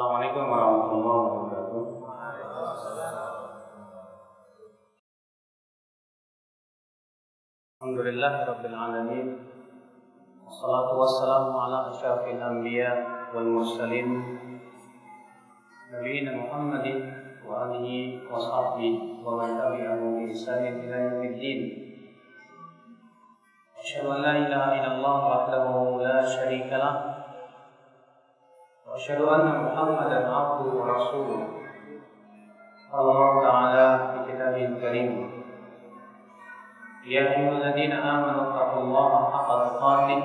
Assalamualaikum warahmatullahi wabarakatuh. Alhamdulillah Rabbil Alamin Wassalatu wassalamu ala asyrafil anbiya wal mursalin Nabiina Muhammadin wa alihi wa sahbihi wa man tabi'ahu bi ihsanin ila yaumiddin Asyhadu an la ilaha illallah wahdahu la syarika lah وأشهد أن محمدا عبده ورسوله قال الله تعالى في كتابه الكريم يا أيها الذين آمنوا اتقوا الله حق تقاته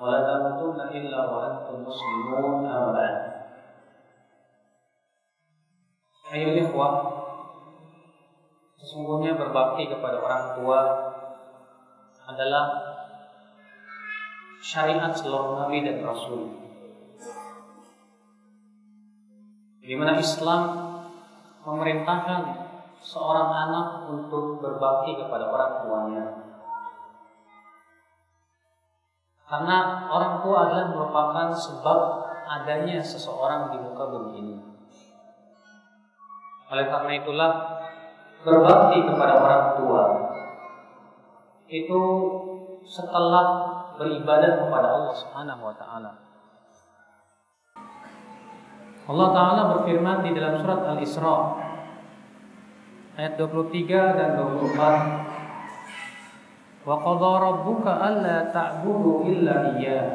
ولا تموتن إلا وأنتم مسلمون أما بعد Ayo ikhwah Sesungguhnya berbakti kepada orang tua adalah syariat seluruh Nabi dan Rasul Di mana Islam memerintahkan seorang anak untuk berbakti kepada orang tuanya. Karena orang tua adalah merupakan sebab adanya seseorang di muka bumi ini. Oleh karena itulah berbakti kepada orang tua itu setelah beribadah kepada Allah Subhanahu wa taala. Allah Ta'ala berfirman di dalam surat Al-Isra. Ayat 23 dan 24 Wa qadha rabbuka alla illa iyyah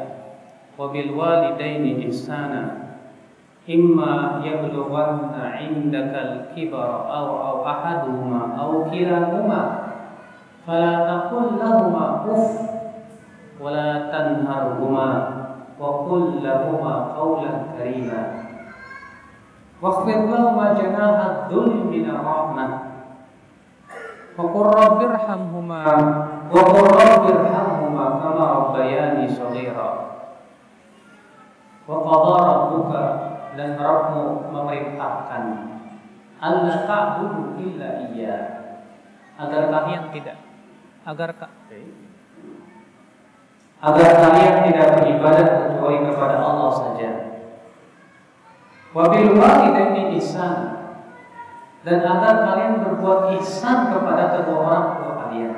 wa bil walidaini ihsana. Imma yablughanna 'indaka al-kibara aw aw ahaduhuma aw kilahuma. Fala taqul lahumā uff. Wa la tanharhumā Waqfir lahu ma janaha dhulli min rahmah. Wa qur rabbirhamhuma wa qur rabbirhamhuma kama rabbayani shaghira. Wa qadha rabbuka dan rabbu memerintahkan Allah ta'budu illa iya agar kalian tidak agar ka, agar kalian tidak beribadat kecuali kepada Allah saja Wabil walidaini ihsan dan agar kalian berbuat ihsan kepada kedua orang tua kalian.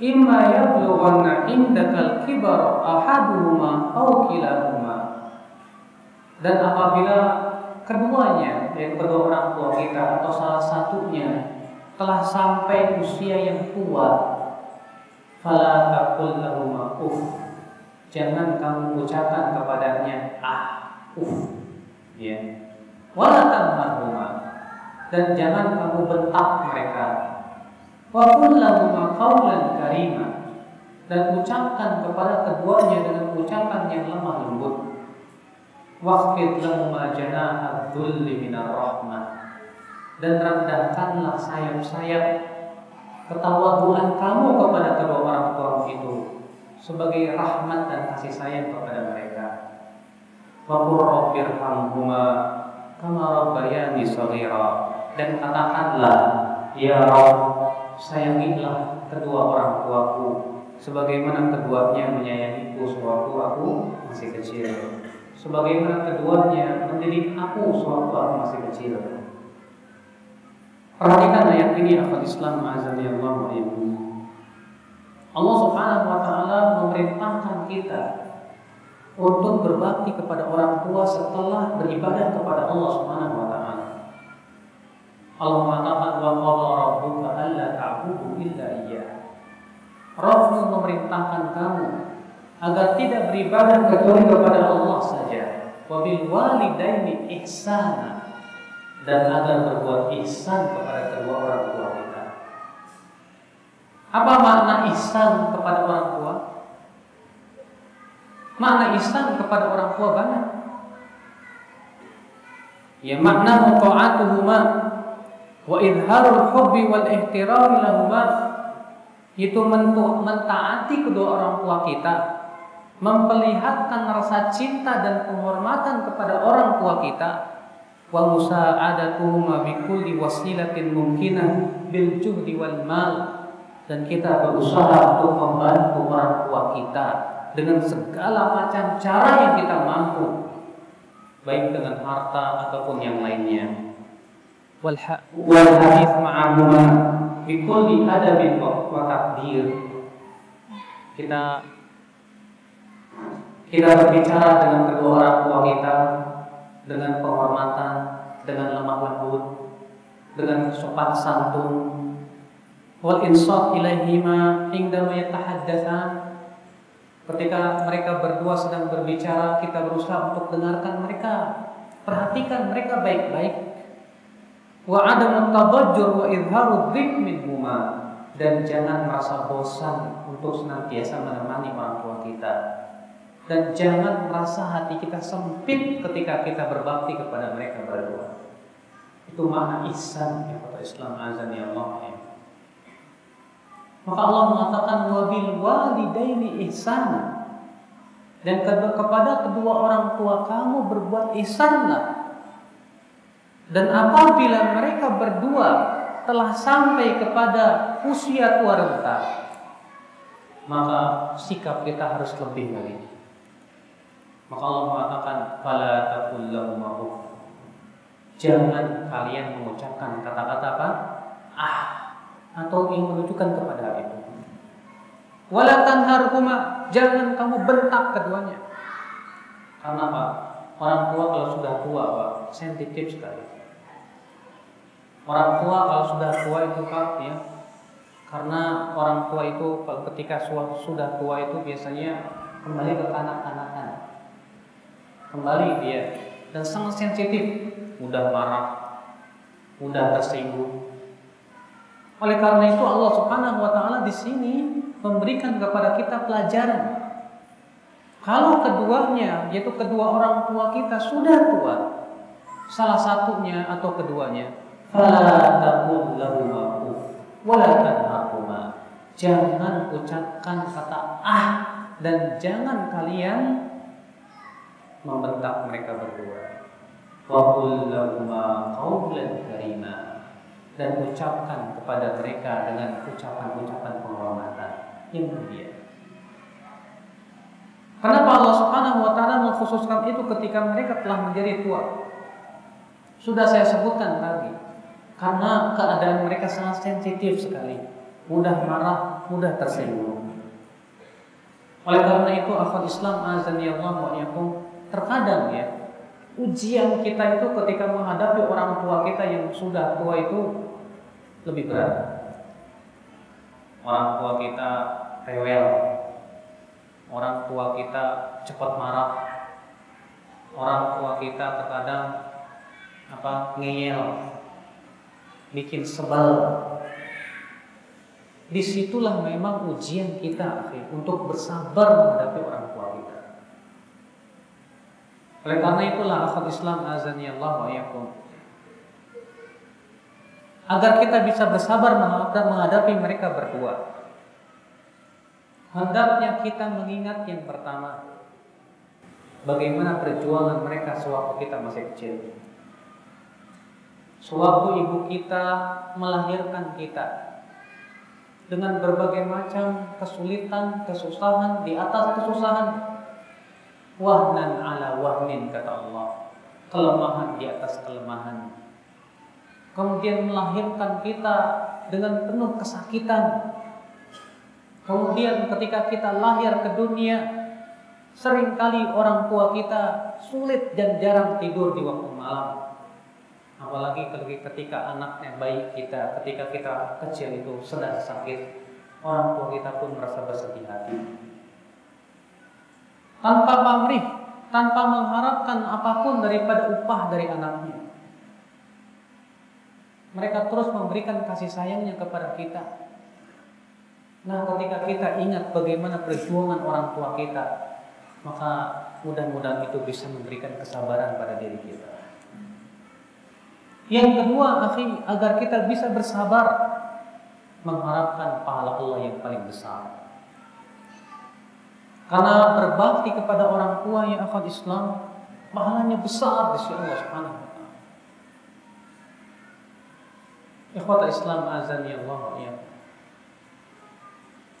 Imma yablughanna indakal kibar ahaduhuma aw kilahuma. Dan apabila keduanya, yaitu kedua orang tua kita atau salah satunya telah sampai usia yang tua, fala taqul lahumā uff. Jangan kamu ucapkan kepadanya ah Uf, ya. Wala tanharhuma dan jangan kamu bentak mereka. Wa qul lahum qawlan karima dan ucapkan kepada keduanya dengan ucapan yang lemah lembut. Waqfid lahum janaha dhulli minar rahmah dan rendahkanlah sayap-sayap ketawaduan kamu kepada kedua orang tua itu sebagai rahmat dan kasih sayang kepada mereka. Waqur kama rabbayani shaghira dan katakanlah ya Rabb sayangilah kedua orang tuaku. Sebagaimana keduanya menyayangiku sewaktu aku masih kecil. Sebagaimana keduanya mendidik aku sewaktu aku masih kecil. Perhatikan ayat ini akal Islam azan ya Allah Allah Subhanahu wa taala memerintahkan kita untuk berbakti kepada orang tua setelah beribadah kepada Allah Subhanahu wa taala. Allah mengatakan wa qala rabbuka alla ta'budu illa iyyah. Rabbmu memerintahkan kamu agar tidak beribadah kecuali kepada Allah saja. Wa bil walidaini ihsana dan agar berbuat ihsan kepada kedua orang tua kita. Apa makna ihsan kepada orang? Makna ihsan kepada orang tua banyak. Ya makna ta'atuhuma wa idharul hubbi wal ihtiram lahuma itu mentaati kedua orang tua kita memperlihatkan rasa cinta dan penghormatan kepada orang tua kita. Wa musa'adatuhuma bi kulli wasilatin mumkinah bil juhdi wal mal. Dan kita berusaha untuk membantu orang tua kita dengan segala macam cara yang kita mampu baik dengan harta ataupun yang lainnya. Wal hadis ma'ahuma adabin wa takdir. Kita kita berbicara dengan kedua orang tua kita dengan penghormatan, dengan lemah lembut, dengan sopan santun, wal insaf ilaihima indama yatahaddatsan Ketika mereka berdua sedang berbicara, kita berusaha untuk dengarkan mereka, perhatikan mereka baik-baik. Wa adam tabajjur wa dhik minhuma dan jangan merasa bosan untuk senantiasa menemani orang tua kita. Dan jangan merasa hati kita sempit ketika kita berbakti kepada mereka berdua. Itu makna ihsan ya Islam azan ya Allah. Ya. Maka Allah mengatakan wabil walidaini ihsana. Dan kepada kedua orang tua kamu berbuat ihsanlah. Dan apabila mereka berdua telah sampai kepada usia tua renta, maka sikap kita harus lebih dari ini. Maka Allah mengatakan fala taqul Jangan kalian mengucapkan kata-kata apa? Ah atau ingin menunjukkan kepada hal itu. Walatan harhuma, jangan kamu bentak keduanya. Karena apa? Orang tua kalau sudah tua, Pak, sensitif sekali. Orang tua kalau sudah tua itu Pak, ya. Karena orang tua itu ketika sudah tua itu biasanya kembali ke kanak-kanakan. Kembali dia dan sangat sensitif, mudah marah, mudah tersinggung, oleh karena itu Allah Subhanahu wa taala di sini memberikan kepada kita pelajaran. Kalau keduanya yaitu kedua orang tua kita sudah tua, salah satunya atau keduanya, Jangan ucapkan kata ah dan jangan kalian membentak mereka berdua. Dan ucapkan kepada mereka dengan ucapan-ucapan penghormatan yang mulia. Kenapa Allah Subhanahu wa taala mengkhususkan itu ketika mereka telah menjadi tua? Sudah saya sebutkan tadi. Karena keadaan mereka sangat sensitif sekali, mudah marah, mudah tersinggung. Oleh karena itu akal Islam azan ya Allah wa terkadang ya ujian kita itu ketika menghadapi orang tua kita yang sudah tua itu lebih berat. Orang tua kita rewel, orang tua kita cepat marah, orang tua kita terkadang apa ngeyel, bikin sebel. Di situlah memang ujian kita untuk bersabar menghadapi orang tua kita. Oleh karena itulah akal Islam azan ya Allah wa agar kita bisa bersabar menghadapi mereka berdua. Hendaknya kita mengingat yang pertama, bagaimana perjuangan mereka sewaktu kita masih kecil. Sewaktu ibu kita melahirkan kita dengan berbagai macam kesulitan, kesusahan di atas kesusahan, wahnan ala wahnin kata Allah, kelemahan di atas kelemahan kemudian melahirkan kita dengan penuh kesakitan. Kemudian ketika kita lahir ke dunia, sering kali orang tua kita sulit dan jarang tidur di waktu malam. Apalagi ketika anaknya baik kita, ketika kita kecil itu sedang sakit, orang tua kita pun merasa bersedih hati. Tanpa pamrih, tanpa mengharapkan apa pun daripada upah dari anaknya. Mereka terus memberikan kasih sayangnya kepada kita. Nah, ketika kita ingat bagaimana perjuangan orang tua kita, maka mudah-mudahan itu bisa memberikan kesabaran pada diri kita. Yang kedua, akhi, agar kita bisa bersabar mengharapkan pahala Allah yang paling besar. Karena berbakti kepada orang tua yang akan Islam, pahalanya besar di sisi Allah Subhanahu Ikhwata Islam azan ya Allah ya.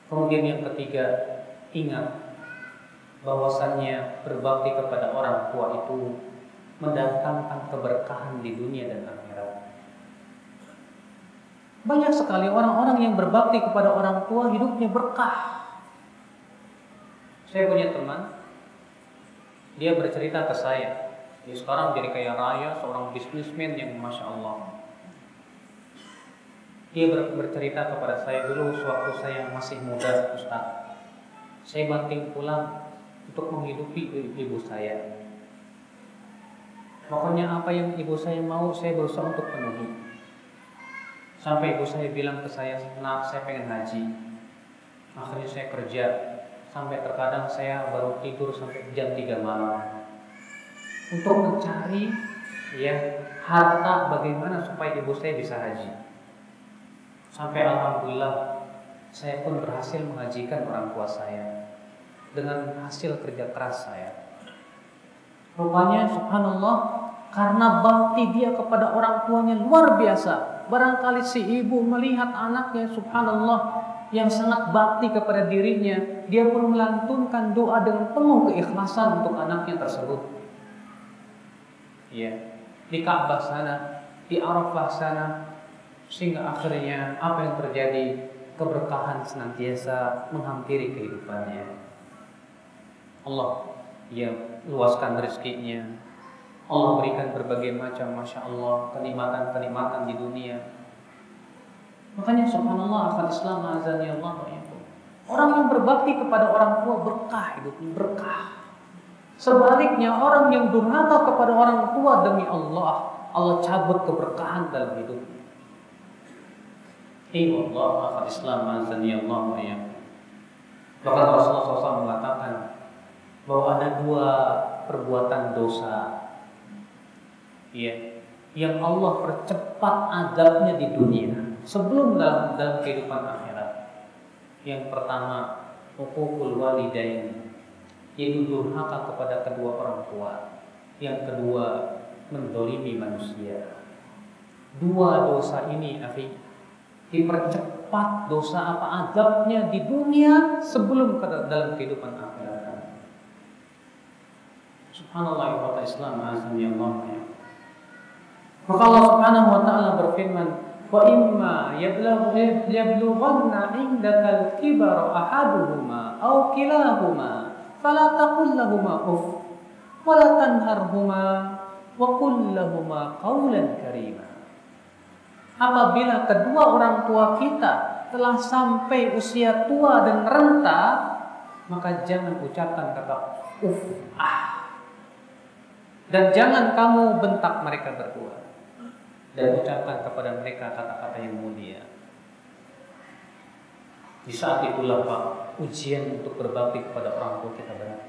Kemudian yang ketiga, ingat bahwasannya berbakti kepada orang tua itu mendatangkan keberkahan di dunia dan akhirat. Banyak sekali orang-orang yang berbakti kepada orang tua hidupnya berkah. Saya punya teman, dia bercerita ke saya, dia sekarang jadi kaya raya, seorang bisnismen yang masya Allah. Dia bercerita kepada saya dulu sewaktu saya masih muda, Ustaz. Saya banting pulang untuk menghidupi ibu saya. Pokoknya apa yang ibu saya mau, saya berusaha untuk penuhi. Sampai ibu saya bilang ke saya, nak saya pengen haji. Akhirnya saya kerja, sampai terkadang saya baru tidur sampai jam 3 malam. Untuk mencari ya harta bagaimana supaya ibu saya bisa haji. Sampai alhamdulillah saya pun berhasil menghajikan orang tua saya dengan hasil kerja keras saya. Rupanya subhanallah karena bakti dia kepada orang tuanya luar biasa barangkali si ibu melihat anaknya subhanallah yang sangat bakti kepada dirinya, dia pun melantunkan doa dengan penuh keikhlasan untuk anaknya tersebut. Ya, di Ka'bah sana, di Arafah sana, sehingga akhirnya apa yang terjadi? Keberkahan senantiasa menghampiri kehidupannya. Allah ya luaskan rezekinya, Allah berikan berbagai macam Masya Allah kenikmatan-kenikmatan di dunia. Makanya subhanallah akal Islam azani Allah Orang yang berbakti kepada orang tua berkah hidupnya berkah. Sebaliknya orang yang durhaka kepada orang tua demi Allah Allah cabut keberkahan dalam hidupnya Iya Allah akal Islam azani Allah Bahkan Rasulullah SAW mengatakan bahwa ada dua perbuatan dosa ya yang Allah percepat adabnya di dunia sebelum dalam dalam kehidupan akhirat. Yang pertama, hukukul walidain, yaitu durhaka kepada kedua orang tua. Yang kedua, mendolimi manusia. Dua dosa ini, akhi, dipercepat dosa apa adabnya di dunia sebelum ke dalam kehidupan akhirat. Subhanallah wa Islam azan ya Allah. Maka Allah Subhanahu wa taala berfirman, "Wa imma yablugh yablughanna 'indaka al-kibara ahaduhuma aw kilahuma fala taqul lahumā uff wa la tanharhuma wa qul lahumā qawlan karīmā." Apabila kedua orang tua kita telah sampai usia tua dan renta, maka jangan ucapkan kata uff ah. Dan jangan kamu bentak mereka berdua dan ucapkan kepada mereka kata-kata yang mulia. Di saat itulah Pak, ujian untuk berbakti kepada orang tua kita berat.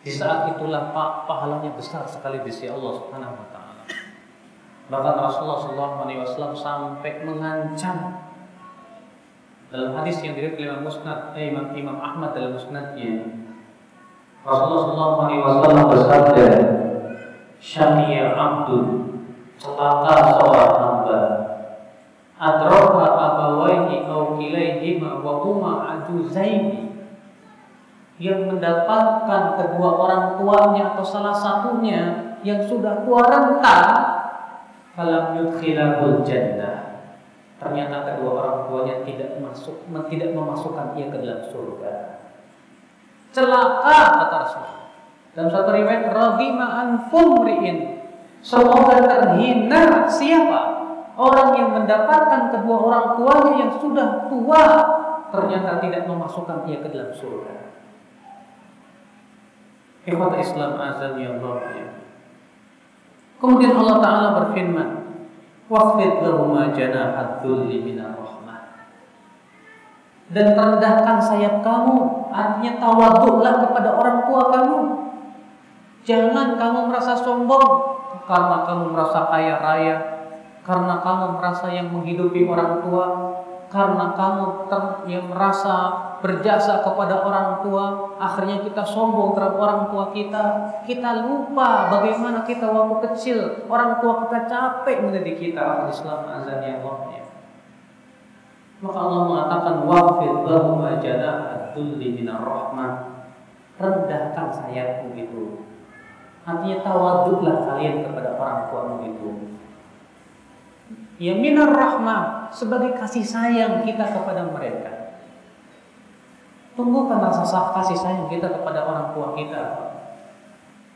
Di saat itulah Pak, pahalanya besar sekali di sisi Allah Subhanahu wa taala. Bahkan Rasulullah SAW sampai mengancam. Dalam hadis yang diriwayatkan oleh Musnad eh, Imam Imam Ahmad dalam Musnadnya Rasulullah SAW bersabda Syaqiyya abdul celaka seorang hamba. Atroka abawaihi au kilaihima wa huma ajuzaini yang mendapatkan kedua orang tuanya atau salah satunya yang sudah tua renta falam yudkhilahul jannah ternyata kedua orang tuanya tidak masuk tidak memasukkan ia ke dalam surga celaka kata Rasulullah dalam satu riwayat raghima an fumriin Semoga terhina siapa? Orang yang mendapatkan kedua orang tuanya yang sudah tua ternyata tidak memasukkan dia ke dalam surga. Ikhwat Islam azan ya Allah. Kemudian Allah Ta'ala berfirman Waqfid lahuma dhulli minar rahmah. Dan rendahkan sayap kamu Artinya tawaduklah kepada orang tua kamu. Jangan kamu merasa sombong karena kamu merasa kaya raya, karena kamu merasa yang menghidupi orang tua, karena kamu yang merasa berjasa kepada orang tua, akhirnya kita sombong terhadap orang tua kita. Kita lupa bagaimana kita waktu kecil, orang tua kita capek mendidik kita. Islam azan ya Allah. Ya. Maka Allah mengatakan wafid lahum janahat dulli minar rahmah. Rendahkan sayapmu itu Artinya tawaduklah kalian kepada orang tuamu itu. Ya minar rahmah sebagai kasih sayang kita kepada mereka. Tumbuhkan rasa kasih sayang kita kepada orang tua kita.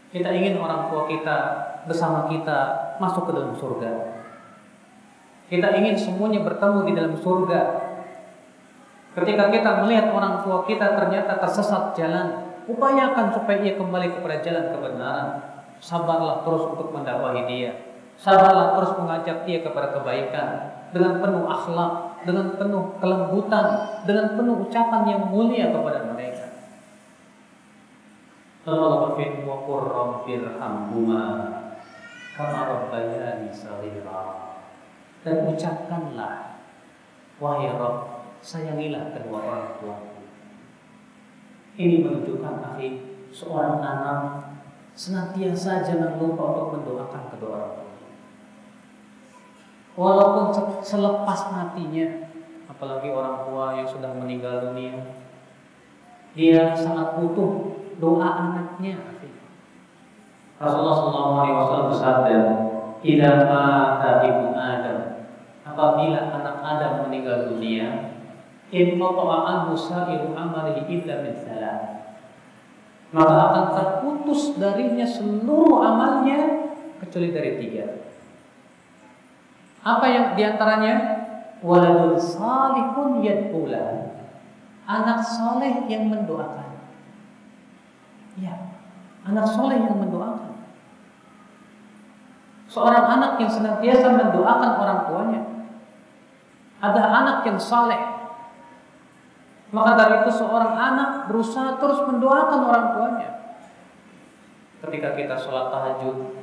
Kita ingin orang tua kita bersama kita masuk ke dalam surga. Kita ingin semuanya bertemu di dalam surga. Ketika kita melihat orang tua kita ternyata tersesat jalan, upayakan supaya ia kembali kepada jalan kebenaran. Sabarlah terus untuk mendakwahi dia. Sabarlah terus mengajak dia kepada kebaikan dengan penuh akhlak, dengan penuh kelembutan, dengan penuh ucapan yang mulia kepada mereka. Dan ucapkanlah, wahai Rabb, sayangilah kedua orang tuaku. Ini menunjukkan akhi seorang anak senantiasa jangan lupa untuk mendoakan kedua orang tua. Walaupun selepas matinya, apalagi orang tua yang sudah meninggal dunia, dia sangat butuh doa anaknya. Rasulullah SAW bersabda, "Idza mata ibnu Adam, apabila anak Adam meninggal dunia, in anhu sa'iru amalihi illa min maka akan terputus darinya seluruh amalnya kecuali dari tiga. Apa yang di antaranya? Waladul salihun yad'ula. Anak soleh yang mendoakan. Ya, anak soleh yang mendoakan. Seorang anak yang senantiasa mendoakan orang tuanya. Ada anak yang soleh. Maka dari itu seorang anak berusaha terus mendoakan orang tuanya. Ketika kita sholat tahajud,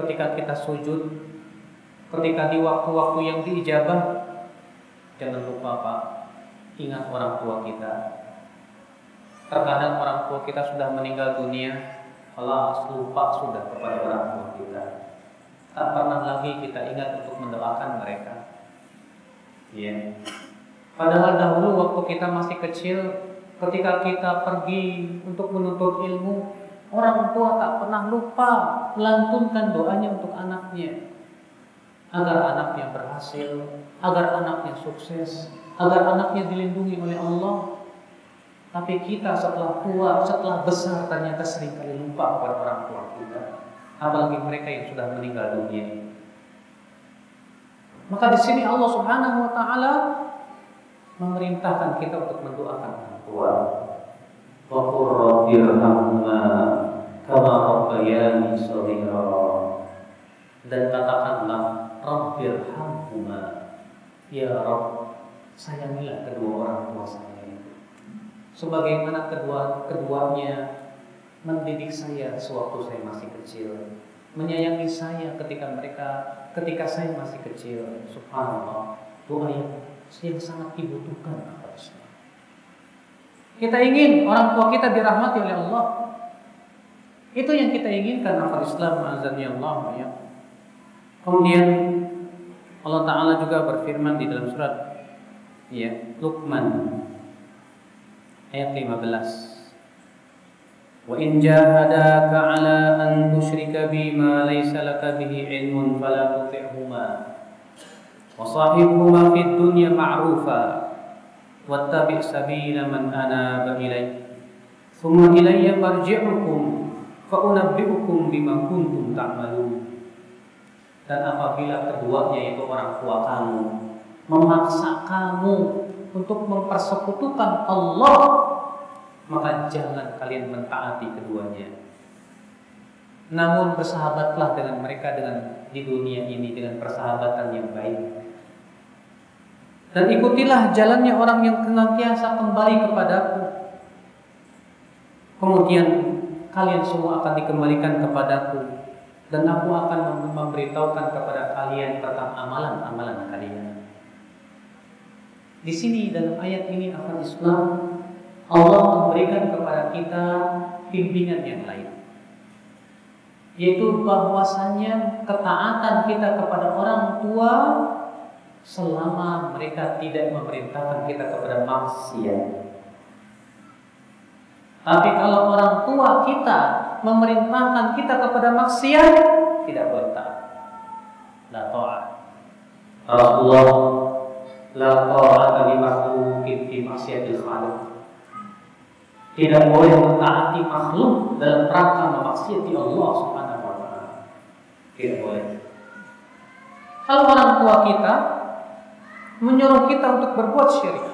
ketika kita sujud, ketika di waktu-waktu yang diijabah, jangan lupa Pak, ingat orang tua kita. Terkadang orang tua kita sudah meninggal dunia, Allah lupa sudah kepada orang tua kita. Tak pernah lagi kita ingat untuk mendoakan mereka. Ya. Padahal dahulu waktu kita masih kecil, ketika kita pergi untuk menuntut ilmu, orang tua tak pernah lupa melantunkan doanya untuk anaknya agar anaknya berhasil, agar anaknya sukses, agar anaknya dilindungi oleh Allah. Tapi kita setelah tua, setelah besar ternyata sering kali lupa kepada orang tua kita. Apalagi mereka yang sudah meninggal dunia. Maka di sini Allah Subhanahu wa taala memerintahkan kita untuk mendoakan orang tua. Kama rabbayani Dan katakanlah Rabbirhamhuma Ya Rabb Sayangilah kedua orang tua saya Sebagaimana kedua keduanya mendidik saya sewaktu saya masih kecil. Menyayangi saya ketika mereka ketika saya masih kecil. Subhanallah doa yang, yang sangat dibutuhkan kita ingin orang tua kita dirahmati oleh Allah. Itu yang kita inginkan. Akal Islam azan Allah ya? Kemudian Allah Ta'ala juga berfirman di dalam surat ya, Luqman ayat 15 Wa in jahadaka ala an tusyrika bima laysa laka bihi ilmun fala tuti'huma. Wa sahibhuma fid dunya ma'rufa wattabi' sabila man anaba ilayya thumma ilayya marji'ukum fa unabbi'ukum bima kuntum ta'malun dan apabila keduanya yaitu orang tua kamu memaksa kamu untuk mempersekutukan Allah maka jangan kalian mentaati keduanya. Namun bersahabatlah dengan mereka dengan di dunia ini dengan persahabatan yang baik. Dan ikutilah jalannya orang yang senantiasa kembali kepadaku. Kemudian kalian semua akan dikembalikan kepadaku dan aku akan memberitahukan kepada kalian tentang amalan-amalan kalian. Di sini dalam ayat ini akan Islam Allah memberikan kepada kita pimpinan yang lain yaitu bahwasannya ketaatan kita kepada orang tua selama mereka tidak memerintahkan kita kepada maksiat. Tapi kalau orang tua kita memerintahkan kita kepada maksiat, tidak boleh taat. La ta'at. Rasulullah la ta'ata li makhluqin fi maksiatil khaliq. Tidak boleh mentaati makhluk dalam rangka memaksiati Allah Subhanahu wa taala. Tidak boleh. Kalau orang tua kita menyuruh kita untuk berbuat syirik.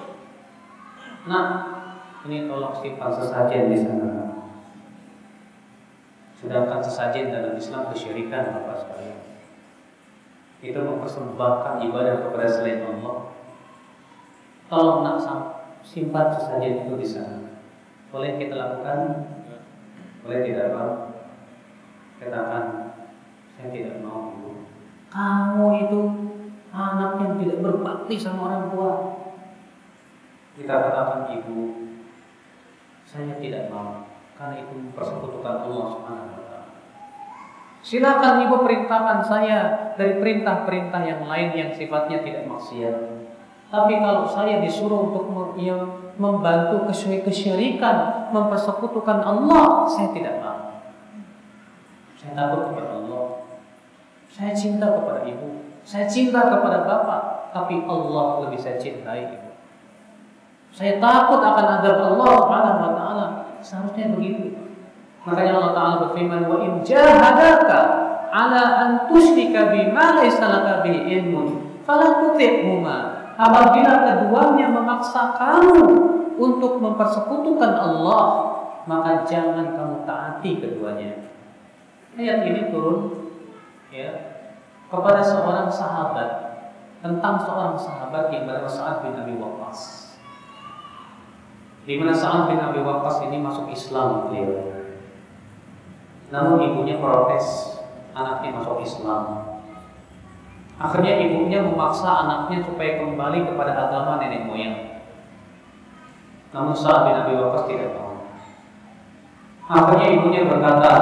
Nah, ini tolong simpan sesajen di sana. Sedangkan sesajen dalam Islam kesyirikan Bapak sekalian. Itu mempersembahkan ibadah kepada selain Allah. Tolong nak simpan sesajen itu di sana. Boleh kita lakukan? Boleh tidak Pak? Katakan, saya tidak mau ibu. Kamu itu anak yang tidak berbakti sama orang tua. Kita katakan ibu, saya tidak mau karena itu persekutukan Allah Subhanahu wa taala. Silakan ibu perintahkan saya dari perintah-perintah yang lain yang sifatnya tidak maksiat. Tapi kalau saya disuruh untuk ya, membantu kesyirikan, mempersekutukan Allah, saya tidak mau. Saya takut kepada Allah. Saya cinta kepada ibu. Saya cinta kepada bapak. Tapi Allah lebih saya cintai ibu. Saya takut akan adab Allah Subhanahu wa taala. Seharusnya begitu. Makanya Allah Taala berfirman, "Wa in jahadaka ala an tusyrika bima laysa laka bi ilmun, fala tuti'huma." Apabila keduanya memaksa kamu untuk mempersekutukan Allah, maka jangan kamu taati keduanya. Ayat ini turun ya kepada seorang sahabat tentang seorang sahabat yang bernama Sa'ad bin Abi Waqqas di mana Sa'ad bin Abi Waqqas ini masuk Islam beliau. Namun ibunya protes, anaknya masuk Islam. Akhirnya ibunya memaksa anaknya supaya kembali kepada agama nenek moyang. Namun Sa'ad bin Abi Waqqas tidak mau. Akhirnya ibunya berkata,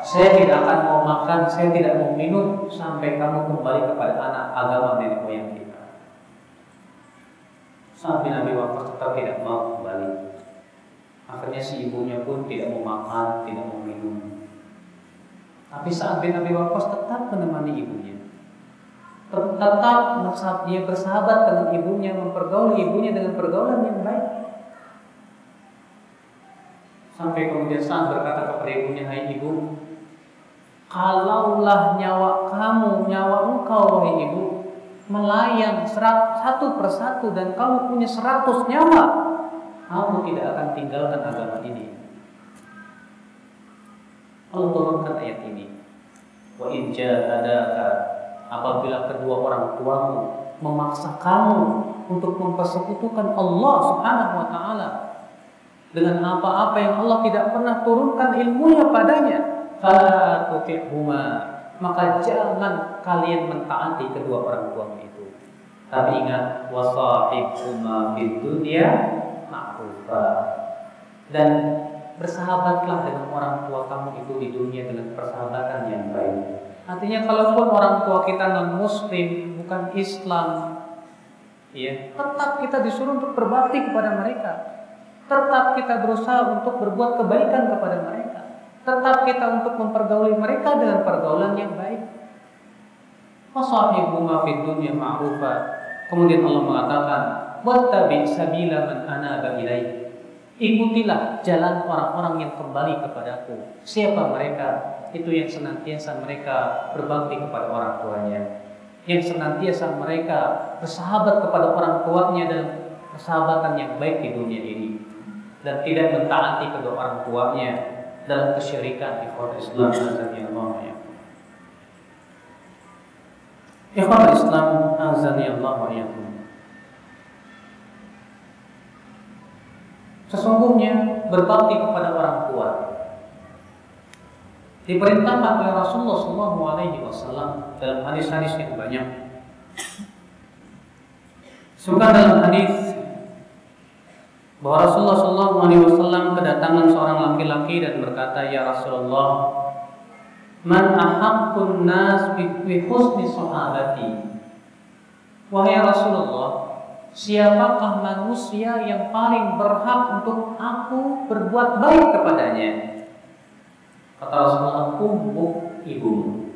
saya tidak akan mau makan, saya tidak mau minum sampai kamu kembali kepada anak agama nenek moyang kita. Sa'ad bin Abi Waqqas tetap tidak mau kembali. Akhirnya si ibunya pun tidak mau makan, tidak mau minum. Tapi saat bin Abi Waqqas tetap menemani ibunya. Tetap dia bersahabat dengan ibunya, mempergauli ibunya dengan pergaulan yang baik. Sampai kemudian saat berkata kepada ibunya, Hai ibu, kalaulah nyawa kamu, nyawa engkau, wahai ibu, melayang satu persatu dan kamu punya seratus nyawa, kamu tidak akan tinggalkan agama ini. Allah turunkan ayat ini. Wa in apabila kedua orang tuamu memaksa kamu untuk mempersekutukan Allah Subhanahu wa taala dengan apa-apa yang Allah tidak pernah turunkan ilmunya padanya, fala tuti'huma maka jangan kalian mentaati kedua orang tua itu. Tapi ingat wasahibhuma fid dunya ma'rufa. Dan bersahabatlah dengan orang tua kamu itu di dunia dengan persahabatan yang baik. Artinya kalaupun orang tua kita non muslim, bukan Islam, ya, tetap kita disuruh untuk berbakti kepada mereka. Tetap kita berusaha untuk berbuat kebaikan kepada mereka tetap kita untuk mempergauli mereka dengan pergaulan yang baik. Fasahibuhuma fid dunya ma'rufa. Kemudian Allah mengatakan, "Wattabi sabila man anaba ilaih." Ikutilah jalan orang-orang yang kembali kepadaku. Siapa mereka? Itu yang senantiasa mereka berbakti kepada orang tuanya. Yang senantiasa mereka bersahabat kepada orang tuanya dan persahabatan yang baik di dunia ini. Dan tidak mentaati kedua orang tuanya dalam kesyirikan ikhwan Islam azan ya Allah ya. Ikhwan Islam azan ya Allah ya. Sesungguhnya berbakti kepada orang tua diperintahkan oleh Rasulullah Shallallahu Alaihi Wasallam dalam hadis-hadis yang banyak. Suka dalam hadis bahwa Rasulullah Shallallahu Alaihi Wasallam kedatangan seorang laki-laki dan berkata, ya Rasulullah, man ahaqqun nas bi husni sahabati. Wahai Rasulullah, siapakah manusia yang paling berhak untuk aku berbuat baik kepadanya? Kata Rasulullah, ummu ibumu.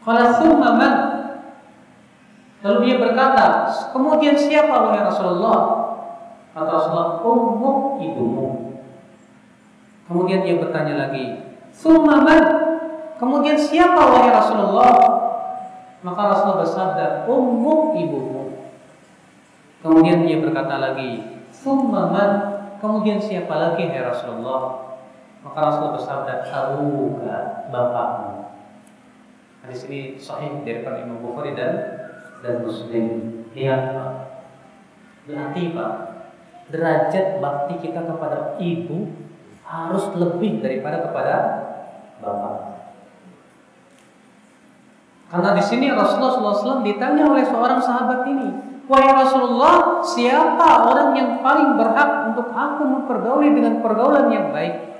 Qala thumma man? Lalu dia berkata, kemudian siapa wahai Rasulullah? Kata Rasulullah, ummu ibumu. Kemudian dia bertanya lagi, thumma man? Kemudian siapa wahai Rasulullah? Maka Rasulullah bersabda, ummu ibumu. Kemudian dia berkata lagi, thumma man? Kemudian siapa lagi hai Rasulullah? Maka Rasulullah bersabda, abuka bapakmu. Hadis ini sahih dari Imam Bukhari dan dan Muslim. Lihat Pak, berarti Pak, derajat bakti kita kepada ibu harus lebih daripada kepada bapak. Karena di sini Rasulullah SAW ditanya oleh seorang sahabat ini, Wahai Rasulullah, siapa orang yang paling berhak untuk aku mempergauli dengan pergaulan yang baik?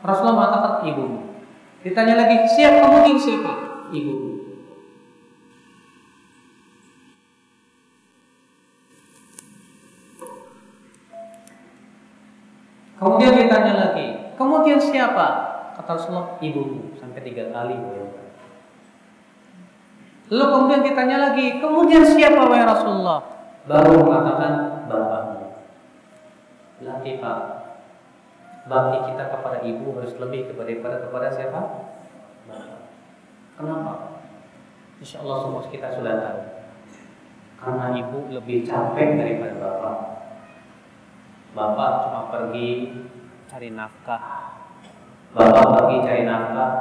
Rasulullah mengatakan ibumu. Ditanya lagi, siapa kemudian siapa? Ibumu. Kemudian ditanya lagi, kemudian siapa? Kata Rasulullah, ibumu sampai tiga kali. Lalu kemudian ditanya lagi, kemudian siapa wahai Rasulullah? Baru mengatakan bapakmu. Lagi pak, bakti kita kepada ibu harus lebih kepada kepada siapa? Kenapa? Insya Allah semua kita sudah tahu. Karena ibu lebih capek daripada bapak. Bapak cuma pergi cari nafkah. Bapak pergi cari nafkah.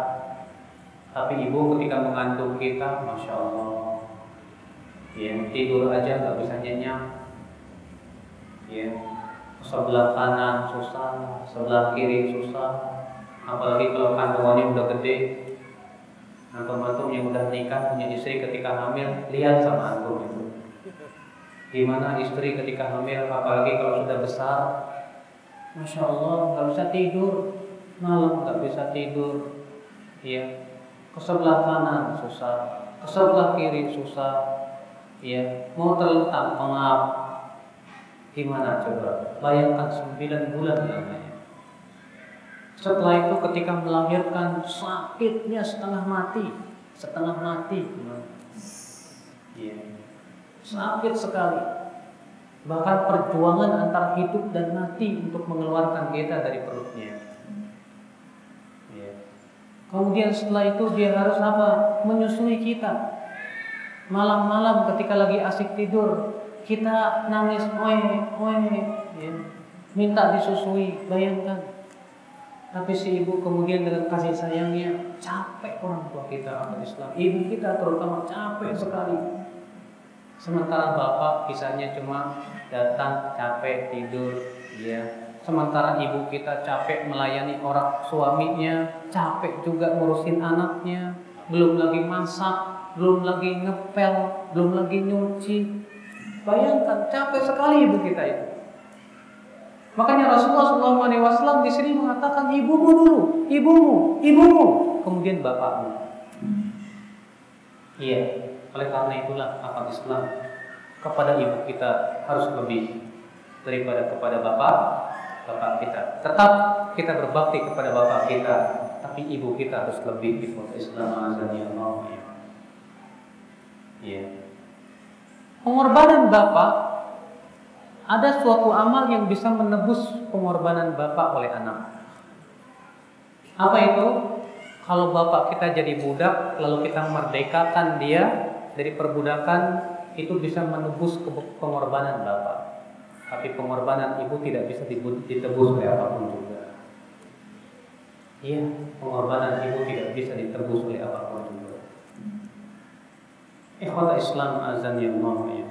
Tapi ibu ketika mengandung kita, masya Allah, ya tidur aja nggak bisa nyenyak, ya sebelah kanan susah, sebelah kiri susah. Apalagi kalau kandungannya udah gede. Antum-antum yang udah nikah punya istri ketika hamil, lihat sama antum itu. Gimana istri ketika hamil, apalagi kalau sudah besar, Masya Allah, nggak bisa tidur, malam nggak bisa tidur, iya. Ke sebelah kanan susah, ke sebelah kiri susah, iya. Mau terletak pengap, Gimana coba? Bayangkan 9 bulan lamanya. Setelah itu ketika melahirkan sakitnya setengah mati, setengah mati. Iya. Sakit sekali. Bahkan perjuangan antara hidup dan mati untuk mengeluarkan kita dari perutnya. Iya. Kemudian setelah itu dia harus apa? Menyusui kita. Malam-malam ketika lagi asik tidur, kita nangis oe oe ya. minta disusui bayangkan tapi si ibu kemudian dengan kasih sayangnya capek orang tua kita Islam ibu kita terutama capek sekali sementara bapak kisahnya cuma datang capek tidur ya sementara ibu kita capek melayani orang suaminya capek juga ngurusin anaknya. Belum lagi masak belum lagi ngepel belum lagi nyuci. Bayangkan capek sekali ibu kita itu. Makanya Rasulullah SAW di sini mengatakan ibumu dulu, ibumu, ibumu, kemudian bapakmu. Iya, oleh karena itulah apa Islam kepada ibu kita harus lebih daripada kepada bapak bapak kita. Tetap kita berbakti kepada bapak kita, tapi ibu kita harus lebih di Islam azan ya Allah. Iya. Pengorbanan bapak ada suatu amal yang bisa menebus pengorbanan bapak oleh anak. Apa itu? Kalau bapak kita jadi budak, lalu kita merdekakan dia dari perbudakan, itu bisa menebus pengorbanan bapak. Tapi pengorbanan ibu tidak bisa ditebus oleh apa pun juga. Iya, pengorbanan ibu tidak bisa ditebus oleh apa pun juga. Ikhwata Islam azan yang ya.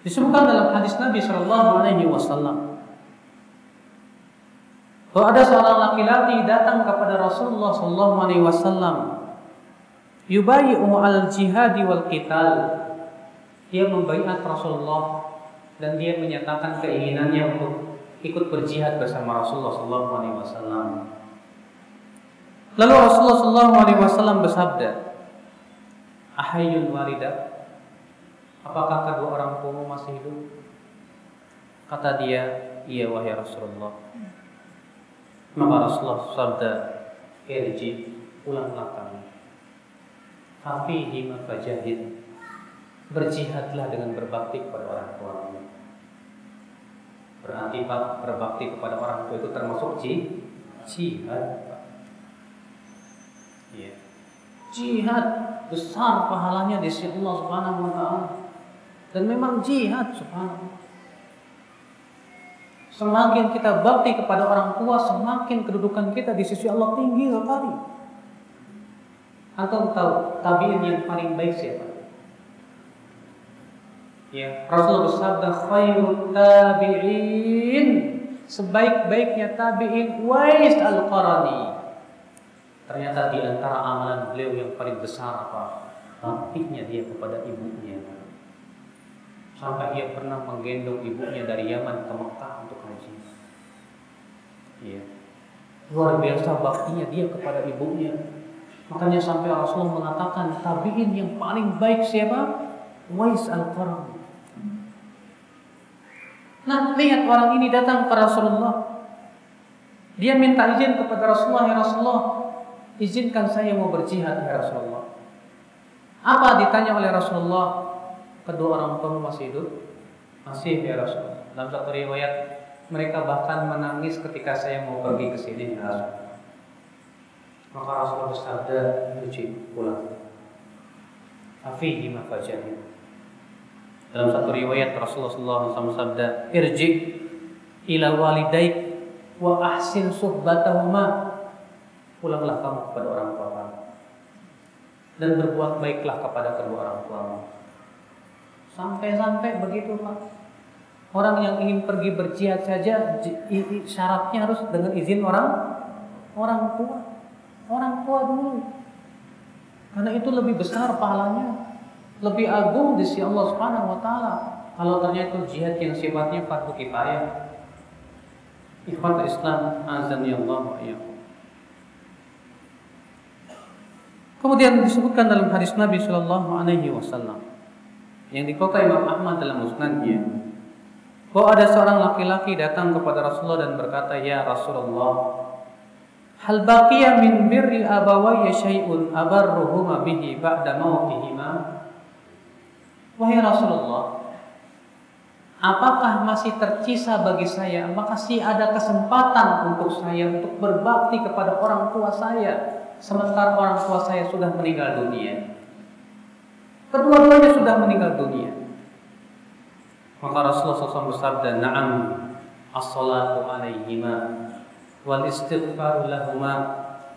Disebutkan dalam hadis Nabi Shallallahu Alaihi Wasallam bahwa ada seorang laki-laki datang kepada Rasulullah Shallallahu Alaihi Wasallam yubayi'u al jihadi wal qital dia membaiat Rasulullah dan dia menyatakan keinginannya untuk ikut berjihad bersama Rasulullah Sallallahu Alaihi Wasallam. Lalu Rasulullah Sallallahu Alaihi Wasallam bersabda, Ahayul walidah, apakah kedua orang tuamu masih hidup? Kata dia, iya wahai Rasulullah. Maka Rasulullah sabda, irji, pulanglah kami. Fafihi fajahid. Berjihadlah dengan berbakti kepada orang tuamu. Berarti Pak, berbakti kepada orang tua itu termasuk jihad. Ya. Jihad besar pahalanya di sisi Allah Subhanahu wa taala. Dan memang jihad subhanallah. Semakin kita bakti kepada orang tua, semakin kedudukan kita di sisi Allah tinggi sekali. Atau tahu tabiin yang paling baik siapa? Ya, Rasulullah bersabda khairut tabi'in sebaik-baiknya tabi'in Wais al-Qarani. Ternyata di antara amalan beliau yang paling besar apa? Baktinya dia kepada ibunya. Sampai ia pernah menggendong ibunya dari Yaman ke Mekah untuk haji. Iya. Luar biasa baktinya dia kepada ibunya. Makanya sampai Rasulullah mengatakan tabi'in yang paling baik siapa? Wais al-Qarani. Nah, lihat orang ini datang ke Rasulullah. Dia minta izin kepada Rasulullah, ya Rasulullah, izinkan saya mau berjihad ya Rasulullah. Apa ditanya oleh Rasulullah? Kedua orang tua masih hidup? Masih ya Rasulullah. Dalam satu riwayat, mereka bahkan menangis ketika saya mau pergi ke sini ya Rasulullah. Maka Rasulullah bersabda, "Cuci pulang." Afihi mafajahid. Dalam satu riwayat Rasulullah SAW sabda, "Irji ila walidaik wa ahsin suhbatahuma." Pulanglah kamu kepada orang tua kamu dan berbuat baiklah kepada kedua orang tuamu. Sampai-sampai begitu Pak. Orang yang ingin pergi berjihad saja syaratnya harus dengan izin orang orang tua. Orang tua dulu. Karena itu lebih besar pahalanya lebih agung di sisi Allah Subhanahu wa taala. Kalau ternyata jihad yang sifatnya fardu kifayah. Ikhwan Islam azan ya Allah wa Kemudian disebutkan dalam hadis Nabi Shallallahu Alaihi Wasallam yang dikota Imam Ahmad dalam musnadnya. Bahwa ada seorang laki-laki datang kepada Rasulullah dan berkata, Ya Rasulullah, hal baqiya min birri abawayya syai'un abarruhuma bihi ba'da mautihima? Wahai Rasulullah, apakah masih tercisa bagi saya, masih ada kesempatan untuk saya untuk berbakti kepada orang tua saya sementara orang tua saya sudah meninggal dunia? Kedua-duanya sudah meninggal dunia. Maka Rasulullah SAW bersabda, "Na'am, as-salatu alaihima wal istighfaru lahuma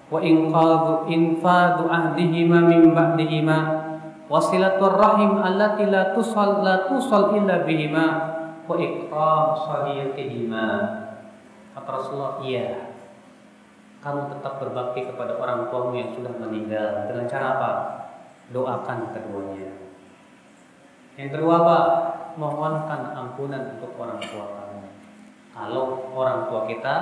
wa inqadu infadu ahdihima min ba'dihima wasilatul rahim allati la tusal la tusal illa bihima wa ikram sahiyatihima kata Rasulullah iya kamu tetap berbakti kepada orang tuamu yang sudah meninggal. Dengan cara apa doakan keduanya. Yang kedua apa mohonkan ampunan untuk orang tua kamu. Kalau orang tua kita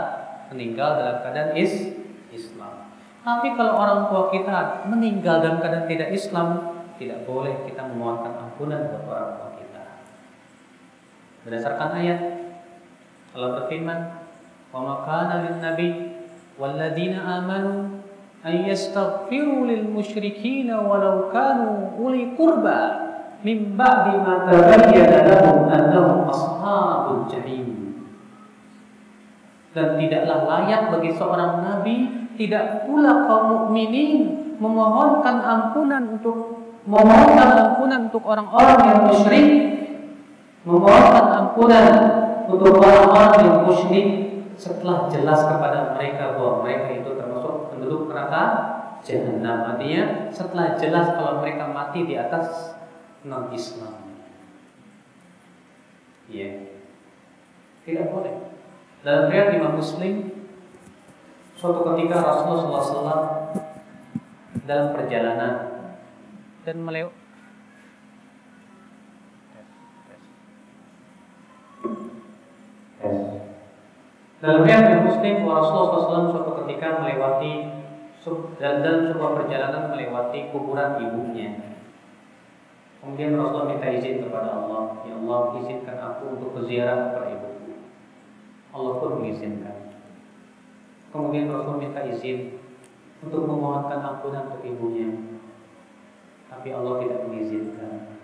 meninggal dalam keadaan is Islam. Tapi kalau orang tua kita meninggal dalam keadaan tidak Islam tidak boleh kita memohonkan ampunan buat orang tua kita. Berdasarkan ayat Allah berfirman, "Wa ma lin nabi amanu musyrikin walau kanu uli qurba min ba'di ma tabayyana lahum annahum ashabul jahim." Dan tidaklah layak bagi seorang nabi, tidak pula kaum mukminin memohonkan ampunan untuk memohonkan ampunan untuk orang-orang yang musyrik, memohonkan ampunan untuk orang-orang yang musyrik setelah jelas kepada mereka bahwa mereka itu termasuk penduduk neraka jahanam. Artinya setelah jelas kalau mereka mati di atas non Islam. Iya. Tidak boleh. Dalam riwayat Imam Muslim suatu ketika Rasulullah SAW dalam perjalanan dan melew Dalam riwayat Muslim Rasulullah SAW suatu ketika melewati dalam sebuah perjalanan melewati kuburan ibunya. Kemudian Rasulullah minta izin kepada Allah, ya Allah izinkan aku untuk berziarah kepada ibuku. Allah pun mengizinkan. Kemudian Rasul minta izin untuk memohonkan ampunan untuk ibunya. Tapi Allah tidak mengizinkan.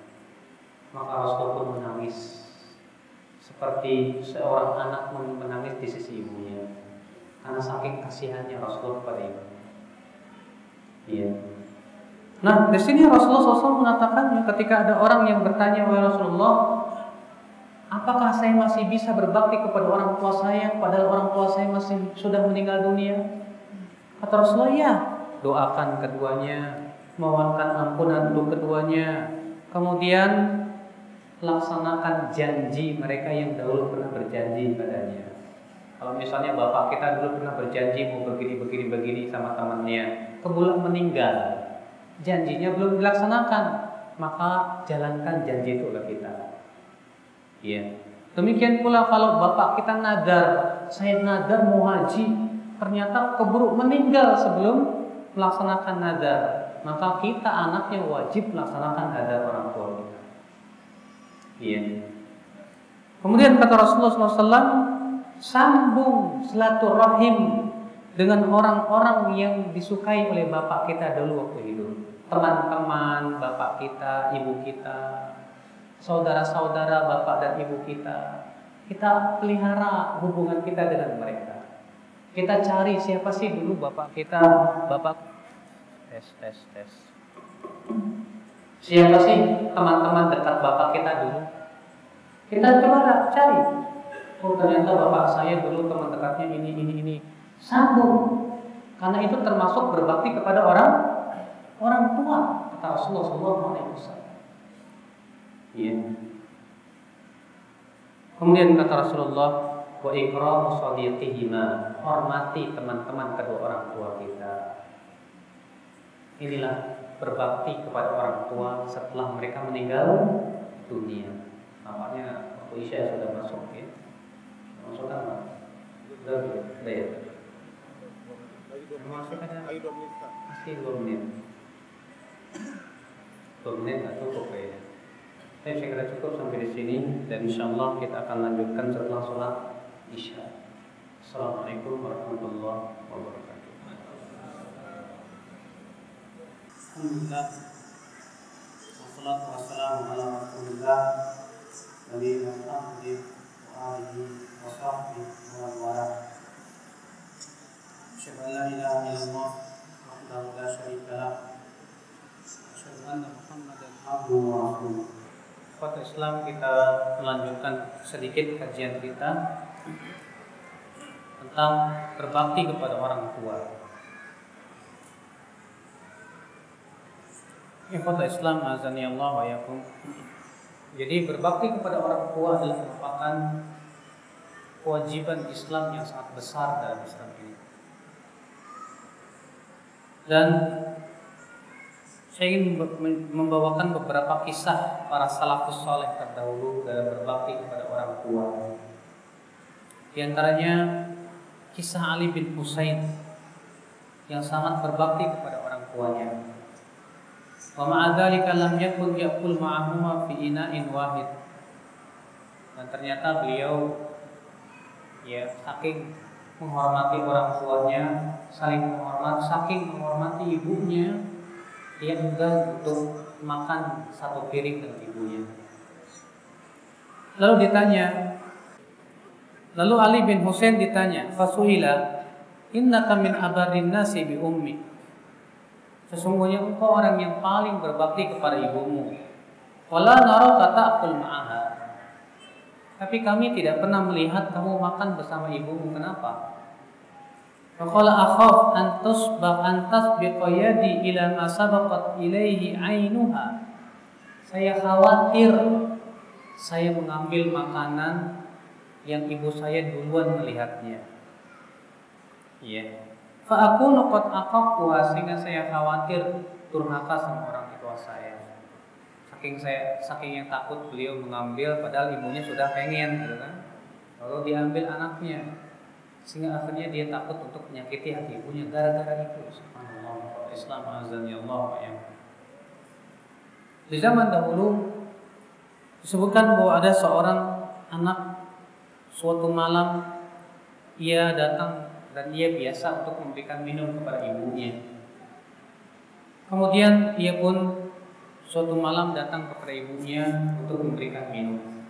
Maka Rasul pun menangis seperti seorang anak menangis di sisi ibunya karena saking kasihannya Rasul kepada ibu. Iya. Nah, di sini Rasulullah SAW mengatakannya ketika ada orang yang bertanya wahai Rasulullah, apakah saya masih bisa berbakti kepada orang tua saya padahal orang tua saya masih sudah meninggal dunia? Kata Rasulullah, ya, doakan keduanya, mohonkan ampunan untuk keduanya, kemudian laksanakan janji mereka yang dahulu pernah berjanji padanya. Kalau misalnya bapak kita dulu pernah berjanji mau begini begini begini sama temannya, kemudian meninggal, janjinya belum dilaksanakan, maka jalankan janji itu oleh kita. Iya. Demikian pula kalau bapak kita nadar, saya nadar mau haji, ternyata keburu meninggal sebelum melaksanakan nadar, maka kita anaknya wajib melaksanakan nadar orang tua kita. Iya. Kemudian kata Rasulullah SAW, sambung silaturahim dengan orang-orang yang disukai oleh bapak kita dulu waktu hidup teman-teman bapak kita, ibu kita, saudara-saudara bapak dan ibu kita. Kita pelihara hubungan kita dengan mereka. Kita cari siapa sih dulu bapak kita, bapak tes tes tes. Siapa sih teman-teman dekat bapak kita dulu? Kita coba cari. Oh ternyata bapak saya dulu teman dekatnya ini ini ini. Sambung. Karena itu termasuk berbakti kepada orang orang tua kata Rasulullah SAW. Iya. Kemudian kata Rasulullah wa ikramu sadiqihima hormati teman-teman kedua orang tua kita. Inilah berbakti kepada orang tua setelah mereka meninggal dunia. Nampaknya waktu Isya sudah masuk ya. Masuk apa? Sudah, sudah ya. Masuk ada. Masih dua menit. Dua menit nggak cukup kayaknya. Tapi saya kira cukup sampai di sini dan insya Allah kita akan lanjutkan setelah sholat isya. Assalamualaikum warahmatullahi wabarakatuh. Alhamdulillah. Wassalatu wassalamu ala rasulillah Nabi Muhammad wa alihi wa sahbihi wa wala. Asyhadu an la ilaha illallah wahdahu la syarika lah Kota Islam kita melanjutkan sedikit kajian kita tentang berbakti kepada orang tua. Kota Islam azani Allah wa yakum. Jadi berbakti kepada orang tua adalah merupakan kewajiban Islam yang sangat besar dalam Islam ini. Dan saya ingin membawakan beberapa kisah para salafus soleh terdahulu dalam berbakti kepada orang tua. Di antaranya kisah Ali bin Husain yang sangat berbakti kepada orang tuanya. Wa ma'adzalika lam yakun yaqul ma'ahuma fi ina'in wahid. Dan ternyata beliau ya saking menghormati orang tuanya, saling menghormati, saking menghormati ibunya, dia enggan untuk makan satu piring dengan ibunya. Lalu ditanya, lalu Ali bin Hussein ditanya, Fasuhila, inna min abarin nasi bi ummi. Sesungguhnya engkau orang yang paling berbakti kepada ibumu. Wala naro kata akul ma'aha. Tapi kami tidak pernah melihat kamu makan bersama ibumu. Kenapa? Faqala akhaf an tusbaq an tasbiqa yadi ila ma sabaqat ilaihi ainuha. Saya khawatir saya mengambil makanan yang ibu saya duluan melihatnya. Iya. Fa aku qad aqaqwa sehingga saya khawatir durhaka sama orang tua saya. Saking saya saking yang takut beliau mengambil padahal ibunya sudah pengen gitu kan. Lalu diambil anaknya sehingga akhirnya dia takut untuk menyakiti hati ibunya gara-gara itu Islam azan ya Allah ya Di zaman dahulu disebutkan bahwa ada seorang anak suatu malam ia datang dan ia biasa untuk memberikan minum kepada ibunya. Kemudian ia pun suatu malam datang kepada ibunya untuk memberikan minum.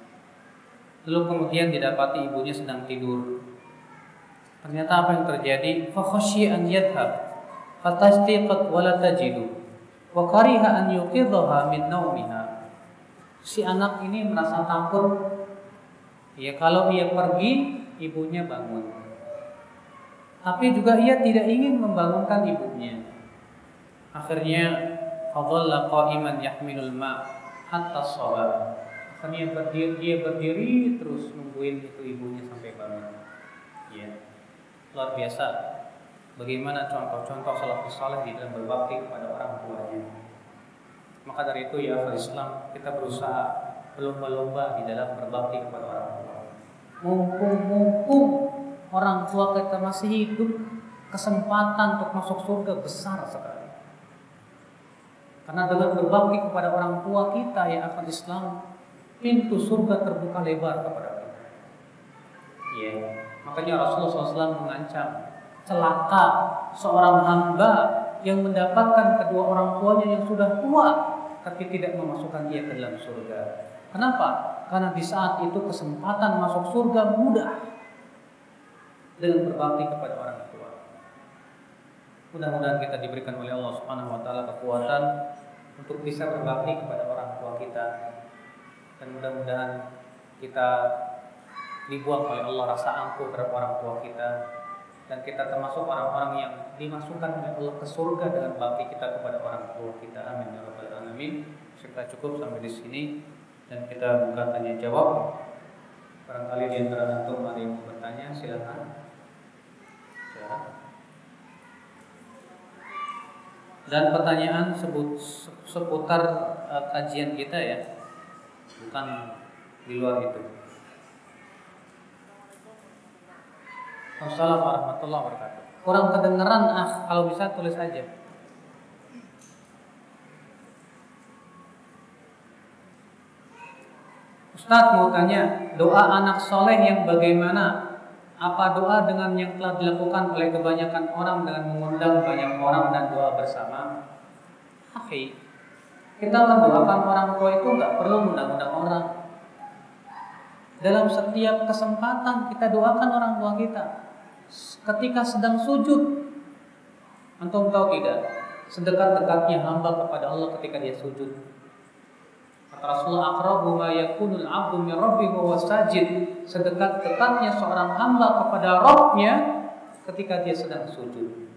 Lalu kemudian didapati ibunya sedang tidur. Ternyata apa yang terjadi? Fakhasyi an yadhhab fatastiqat wa la tajidu wa kariha an yuqidhaha min naumiha. Si anak ini merasa takut ya kalau ia pergi ibunya bangun. Tapi juga ia tidak ingin membangunkan ibunya. Akhirnya fadhalla qa'iman yahmilul ma hatta shabar. Akhirnya berdiri, dia berdiri terus nungguin itu ibunya sampai bangun. Ya luar biasa bagaimana contoh-contoh salafus saleh di dalam berbakti kepada orang tuanya. Maka dari itu ya Islam kita berusaha berlomba-lomba di dalam berbakti kepada orang tua. Mumpung-mumpung orang tua kita masih hidup, kesempatan untuk masuk surga besar sekali. Karena dengan berbakti kepada orang tua kita ya akan Islam, pintu surga terbuka lebar kepada kita. Ya. Makanya Rasulullah SAW mengancam celaka seorang hamba yang mendapatkan kedua orang tuanya yang sudah tua tapi tidak memasukkan dia ke dalam surga. Kenapa? Karena di saat itu kesempatan masuk surga mudah dengan berbakti kepada orang tua. Mudah-mudahan kita diberikan oleh Allah Subhanahu wa taala kekuatan untuk bisa berbakti kepada orang tua kita. Dan mudah-mudahan kita dibuang oleh Allah rasa ampun terhadap orang tua kita. Dan kita termasuk orang-orang yang dimasukkan oleh Allah ke surga dengan bakti kita kepada orang tua kita. Amin ya rabbal alamin. Kita cukup sampai di sini. Dan kita buka tanya jawab. Barangkali di antara antum ada yang bertanya silakan. Dan pertanyaan sebut seputar uh, kajian kita ya bukan di luar itu Wassalamualaikum warahmatullahi wabarakatuh. Kurang kedengeran ah, kalau bisa tulis aja. Ustadz mau tanya, doa anak soleh yang bagaimana? Apa doa dengan yang telah dilakukan oleh kebanyakan orang dengan mengundang banyak orang dan doa bersama? Oke, kita mendoakan orang tua itu nggak perlu mengundang-undang orang. Dalam setiap kesempatan kita doakan orang tua kita ketika sedang sujud. Antum tahu tidak? Sedekat-dekatnya hamba kepada Allah ketika dia sujud. Kata Rasulullah aqrabu ma yakunul 'abdu min rabbih wa sajid. Sedekat-dekatnya seorang hamba kepada Rabbnya ketika dia sedang sujud.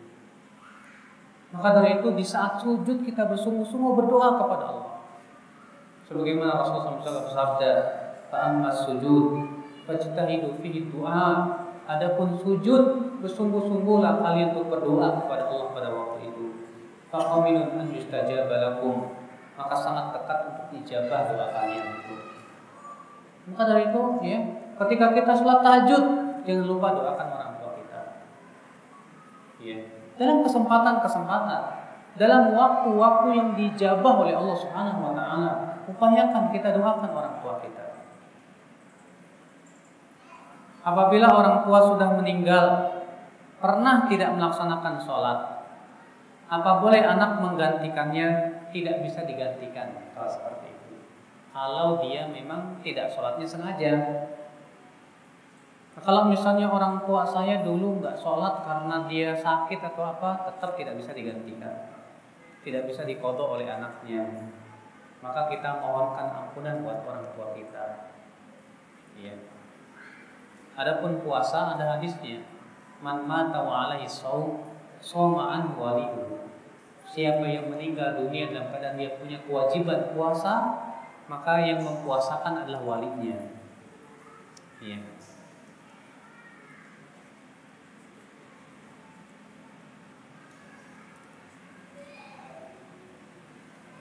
Maka dari itu di saat sujud kita bersungguh-sungguh berdoa kepada Allah. Sebagaimana Rasulullah SAW bersabda, "Fa'ammas sujud fajtahidu fihi du'a Adapun sujud bersungguh-sungguhlah kalian untuk berdoa kepada Allah pada waktu itu. Maka sangat dekat untuk dijabah doa kalian itu. Maka dari itu ya, ketika kita sholat tahajud, jangan lupa doakan orang tua kita. Ya. Dalam kesempatan-kesempatan, dalam waktu-waktu yang dijabah oleh Allah Subhanahu wa taala, upayakan kita doakan orang tua kita. Apabila orang tua sudah meninggal, pernah tidak melaksanakan sholat, apa boleh anak menggantikannya? Tidak bisa digantikan kalau seperti itu. Kalau dia memang tidak sholatnya sengaja. Kalau misalnya orang tua saya dulu nggak sholat karena dia sakit atau apa, tetap tidak bisa digantikan. Tidak bisa dikodok oleh anaknya. Maka kita mohonkan ampunan buat orang tua kita. Iya. Adapun puasa ada hadisnya. Man mata wa alaihi saum soma'an walihu. Siapa yang meninggal dunia dalam keadaan dia punya kewajiban puasa, maka yang mempuasakan adalah walinya. Iya.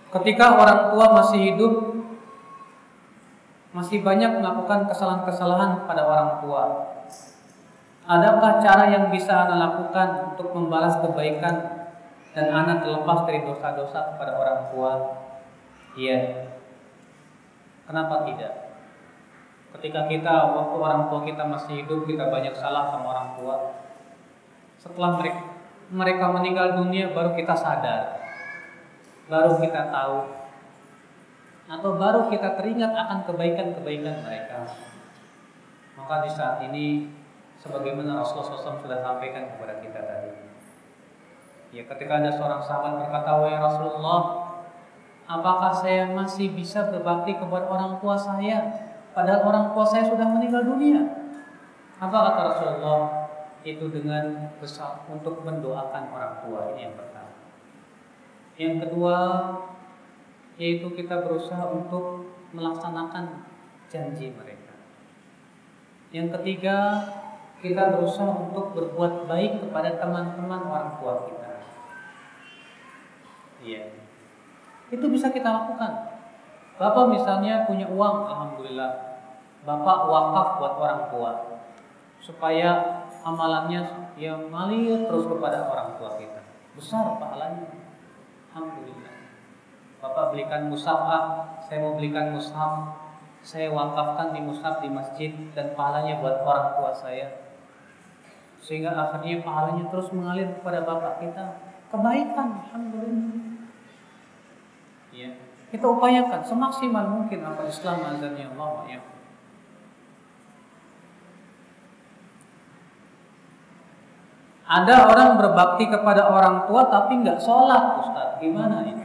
Ketika orang tua masih hidup, masih banyak melakukan kesalahan-kesalahan pada orang tua. Adakah cara yang bisa Anda lakukan untuk membalas kebaikan dan anak terlepas dari dosa-dosa kepada orang tua? Iya. Kenapa tidak? Ketika kita waktu orang tua kita masih hidup kita banyak salah sama orang tua. Setelah mereka meninggal dunia baru kita sadar. Baru kita tahu atau baru kita teringat akan kebaikan-kebaikan mereka. Maka di saat ini sebagaimana Rasulullah SAW sudah sampaikan kepada kita tadi. Ya ketika ada seorang sahabat berkata, "Wahai Rasulullah, apakah saya masih bisa berbakti kepada orang tua saya padahal orang tua saya sudah meninggal dunia?" Apa kata Rasulullah? Itu dengan besar untuk mendoakan orang tua ini yang pertama. Yang kedua, yaitu kita berusaha untuk melaksanakan janji mereka. Yang ketiga, kita berusaha untuk berbuat baik kepada teman-teman orang tua kita. Iya. Itu bisa kita lakukan. Bapak misalnya punya uang, alhamdulillah. Bapak wakaf buat orang tua supaya amalannya yang ngalir terus kepada orang tua kita. Besar pahalanya. Bapak belikan mushaf, ah, saya mau belikan mushaf. Saya wakafkan di mushaf di masjid dan pahalanya buat orang tua saya sehingga akhirnya pahalanya terus mengalir kepada bapak kita kebaikan alhamdulillah ya kita upayakan semaksimal mungkin apa Islam azannya Allah ya Ada orang berbakti kepada orang tua tapi nggak sholat, Ustaz. Gimana ini?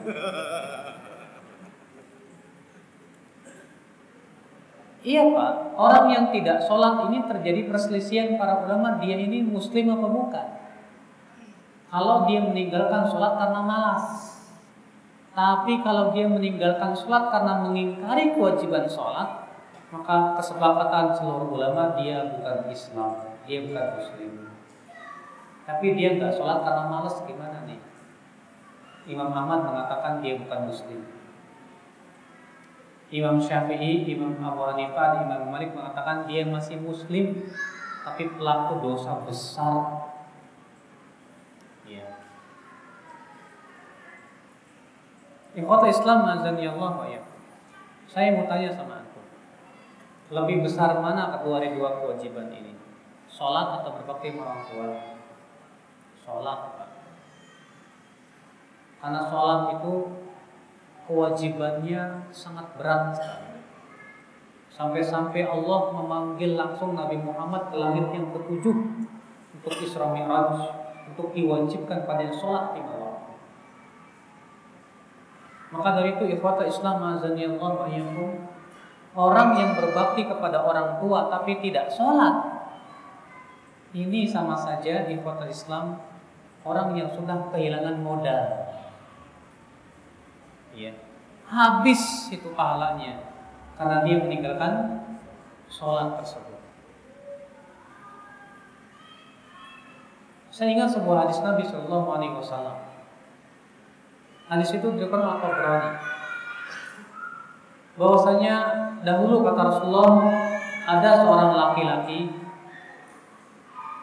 Iya Pak, orang yang tidak sholat ini terjadi perselisihan para ulama dia ini muslim apa bukan? Kalau dia meninggalkan sholat karena malas, tapi kalau dia meninggalkan sholat karena mengingkari kewajiban sholat, maka kesepakatan seluruh ulama dia bukan Islam, dia bukan muslim. Tapi dia nggak sholat karena malas gimana nih? Imam Ahmad mengatakan dia bukan muslim. Imam Syafi'i, Imam Abu Hanifah, Imam Malik mengatakan dia masih muslim tapi pelaku dosa besar. Ya. Ikhwata Islam azan ya Allah ya. Saya mau tanya sama aku. Lebih besar mana kedua dari dua kewajiban ini? Sholat atau berbakti orang tua? Sholat. Karena sholat itu kewajibannya sangat berat. Sampai-sampai Allah memanggil langsung Nabi Muhammad ke langit yang ketujuh untuk Isra Mi'raj, untuk diwajibkan pada sholat lima waktu. Maka dari itu ikhwata Islam azani Allah wa Orang yang berbakti kepada orang tua tapi tidak sholat Ini sama saja ikhwata Islam Orang yang sudah kehilangan modal ya habis itu pahalanya karena dia meninggalkan sholat tersebut. Saya ingat sebuah hadis Nabi Shallallahu Alaihi Wasallam. Hadis itu diriwayatkan oleh Tabrani. Bahwasanya dahulu kata Rasulullah ada seorang laki-laki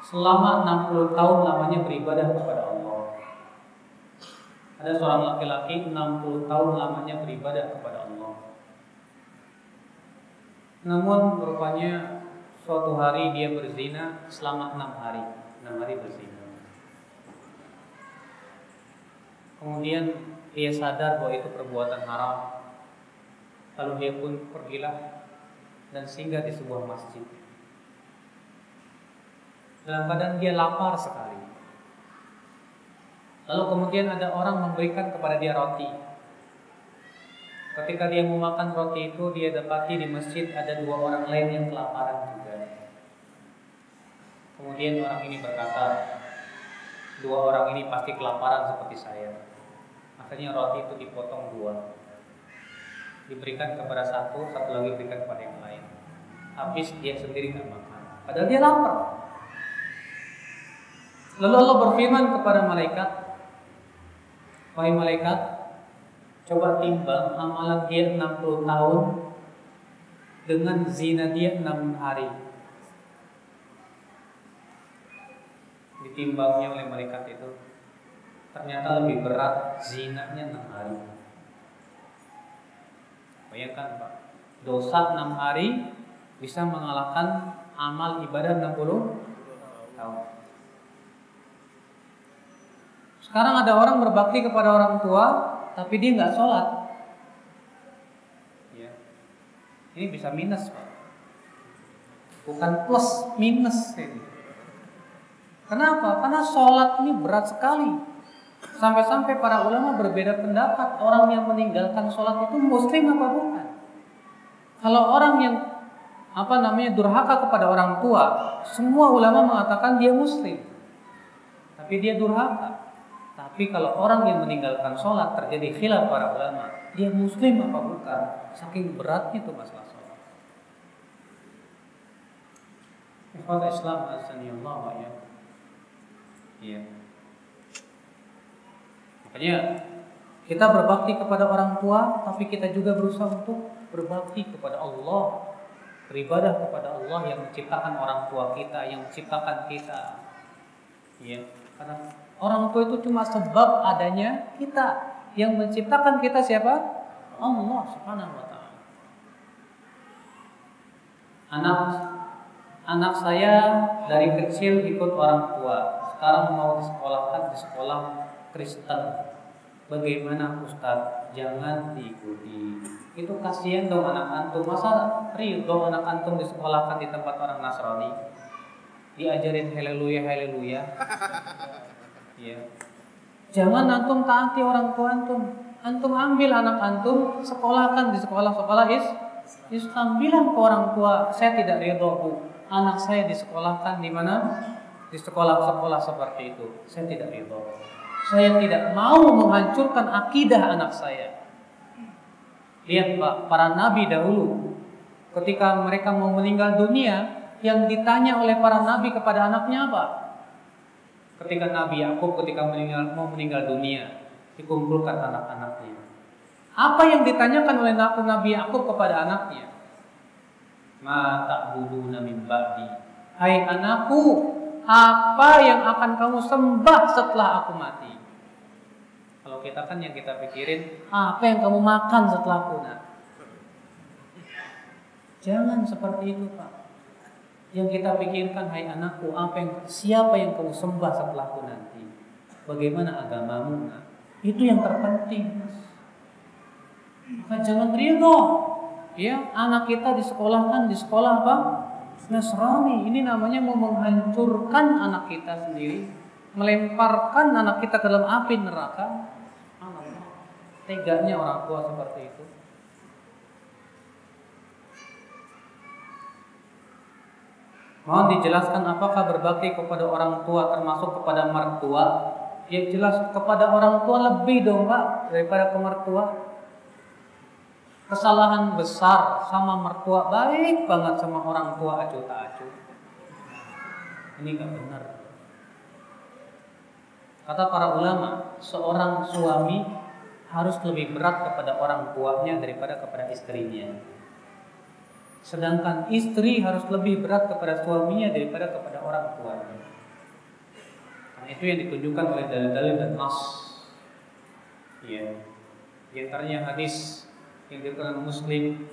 selama 60 tahun lamanya beribadah kepada Allah. Ada seorang laki-laki 60 tahun lamanya beribadah kepada Allah. Namun rupanya suatu hari dia berzina selama enam hari, enam hari berzina. Kemudian dia sadar bahwa itu perbuatan haram. Lalu dia pun pergilah dan singgah di sebuah masjid. Dalam keadaan dia lapar sekali. Lalu kemudian ada orang memberikan kepada dia roti. Ketika dia mau makan roti itu, dia dapati di masjid ada dua orang lain yang kelaparan juga. Kemudian orang ini berkata, dua orang ini pasti kelaparan seperti saya. Akhirnya roti itu dipotong dua. Diberikan kepada satu, satu lagi diberikan kepada yang lain. Habis dia sendiri nggak makan. Padahal dia lapar. Lalu Allah berfirman kepada malaikat, Wahai malaikat, coba timbang amalan dia 60 tahun dengan zina dia 6 hari. Ditimbangnya oleh malaikat itu ternyata lebih berat zinanya 6 hari. Bayangkan Pak, dosa enam hari bisa mengalahkan amal ibadah 60 tahun. Sekarang ada orang berbakti kepada orang tua, tapi dia nggak sholat. Ya. Ini bisa minus, Pak. Bukan plus, minus ini. Kenapa? Karena sholat ini berat sekali. Sampai-sampai para ulama berbeda pendapat orang yang meninggalkan sholat itu muslim apa bukan. Kalau orang yang apa namanya durhaka kepada orang tua, semua ulama mengatakan dia muslim. Tapi dia durhaka. Tapi kalau orang yang meninggalkan sholat terjadi khilaf para ulama, dia muslim apa bukan? Saking beratnya itu masalah sholat. Ikhwan Islam Allah ya. Iya. Makanya kita berbakti kepada orang tua, tapi kita juga berusaha untuk berbakti kepada Allah, beribadah kepada Allah yang menciptakan orang tua kita, yang menciptakan kita. Ya, karena orang tua itu cuma sebab adanya kita. Yang menciptakan kita siapa? Allah Subhanahu wa taala. Anak anak saya dari kecil ikut orang tua. Sekarang mau disekolahkan di sekolah Kristen. Bagaimana Ustadz? Jangan diikuti. Itu kasihan dong anak antum. Masa ridho anak antum disekolahkan di tempat orang Nasrani? Diajarin haleluya haleluya. Ya. Jangan antum taati orang tua antum. Antum ambil anak antum, sekolahkan di sekolah-sekolah is Islam. Bilang ke orang tua, saya tidak ridho bu. Anak saya disekolahkan di mana? Di sekolah-sekolah seperti itu. Saya tidak ridho. Saya tidak mau menghancurkan akidah anak saya. Lihat Pak, para nabi dahulu ketika mereka mau meninggal dunia, yang ditanya oleh para nabi kepada anaknya apa? Ketika Nabi Yakub ketika meninggal mau meninggal dunia, dikumpulkan anak-anaknya. Apa yang ditanyakan oleh Nabi Yakub kepada anaknya? Ma ta'buduna min ba'di. Hai anakku, apa yang akan kamu sembah setelah aku mati? Kalau kita kan yang kita pikirin, apa yang kamu makan setelah punah? Jangan seperti itu, Pak. Yang kita pikirkan, hai anakku, apa yang siapa yang kamu sembah setelahku nanti? Bagaimana agamamu? Nah, itu yang terpenting. Maka jangan ridho. Ya, anak kita disekolahkan di sekolah apa? Nasrani. Ini namanya mau menghancurkan anak kita sendiri melemparkan anak kita ke dalam api neraka. Teganya orang tua seperti itu. Mohon dijelaskan apakah berbakti kepada orang tua termasuk kepada mertua? Ya jelas kepada orang tua lebih dong Pak daripada ke mertua. Kesalahan besar sama mertua baik banget sama orang tua acuh tak acuh. Ini gak benar. Kata para ulama, seorang suami harus lebih berat kepada orang tuanya daripada kepada istrinya. Sedangkan istri harus lebih berat kepada suaminya daripada kepada orang tuanya. Itu yang ditunjukkan oleh dalil-dalil dan nas. Ya. Di antaranya hadis yang dikatakan Muslim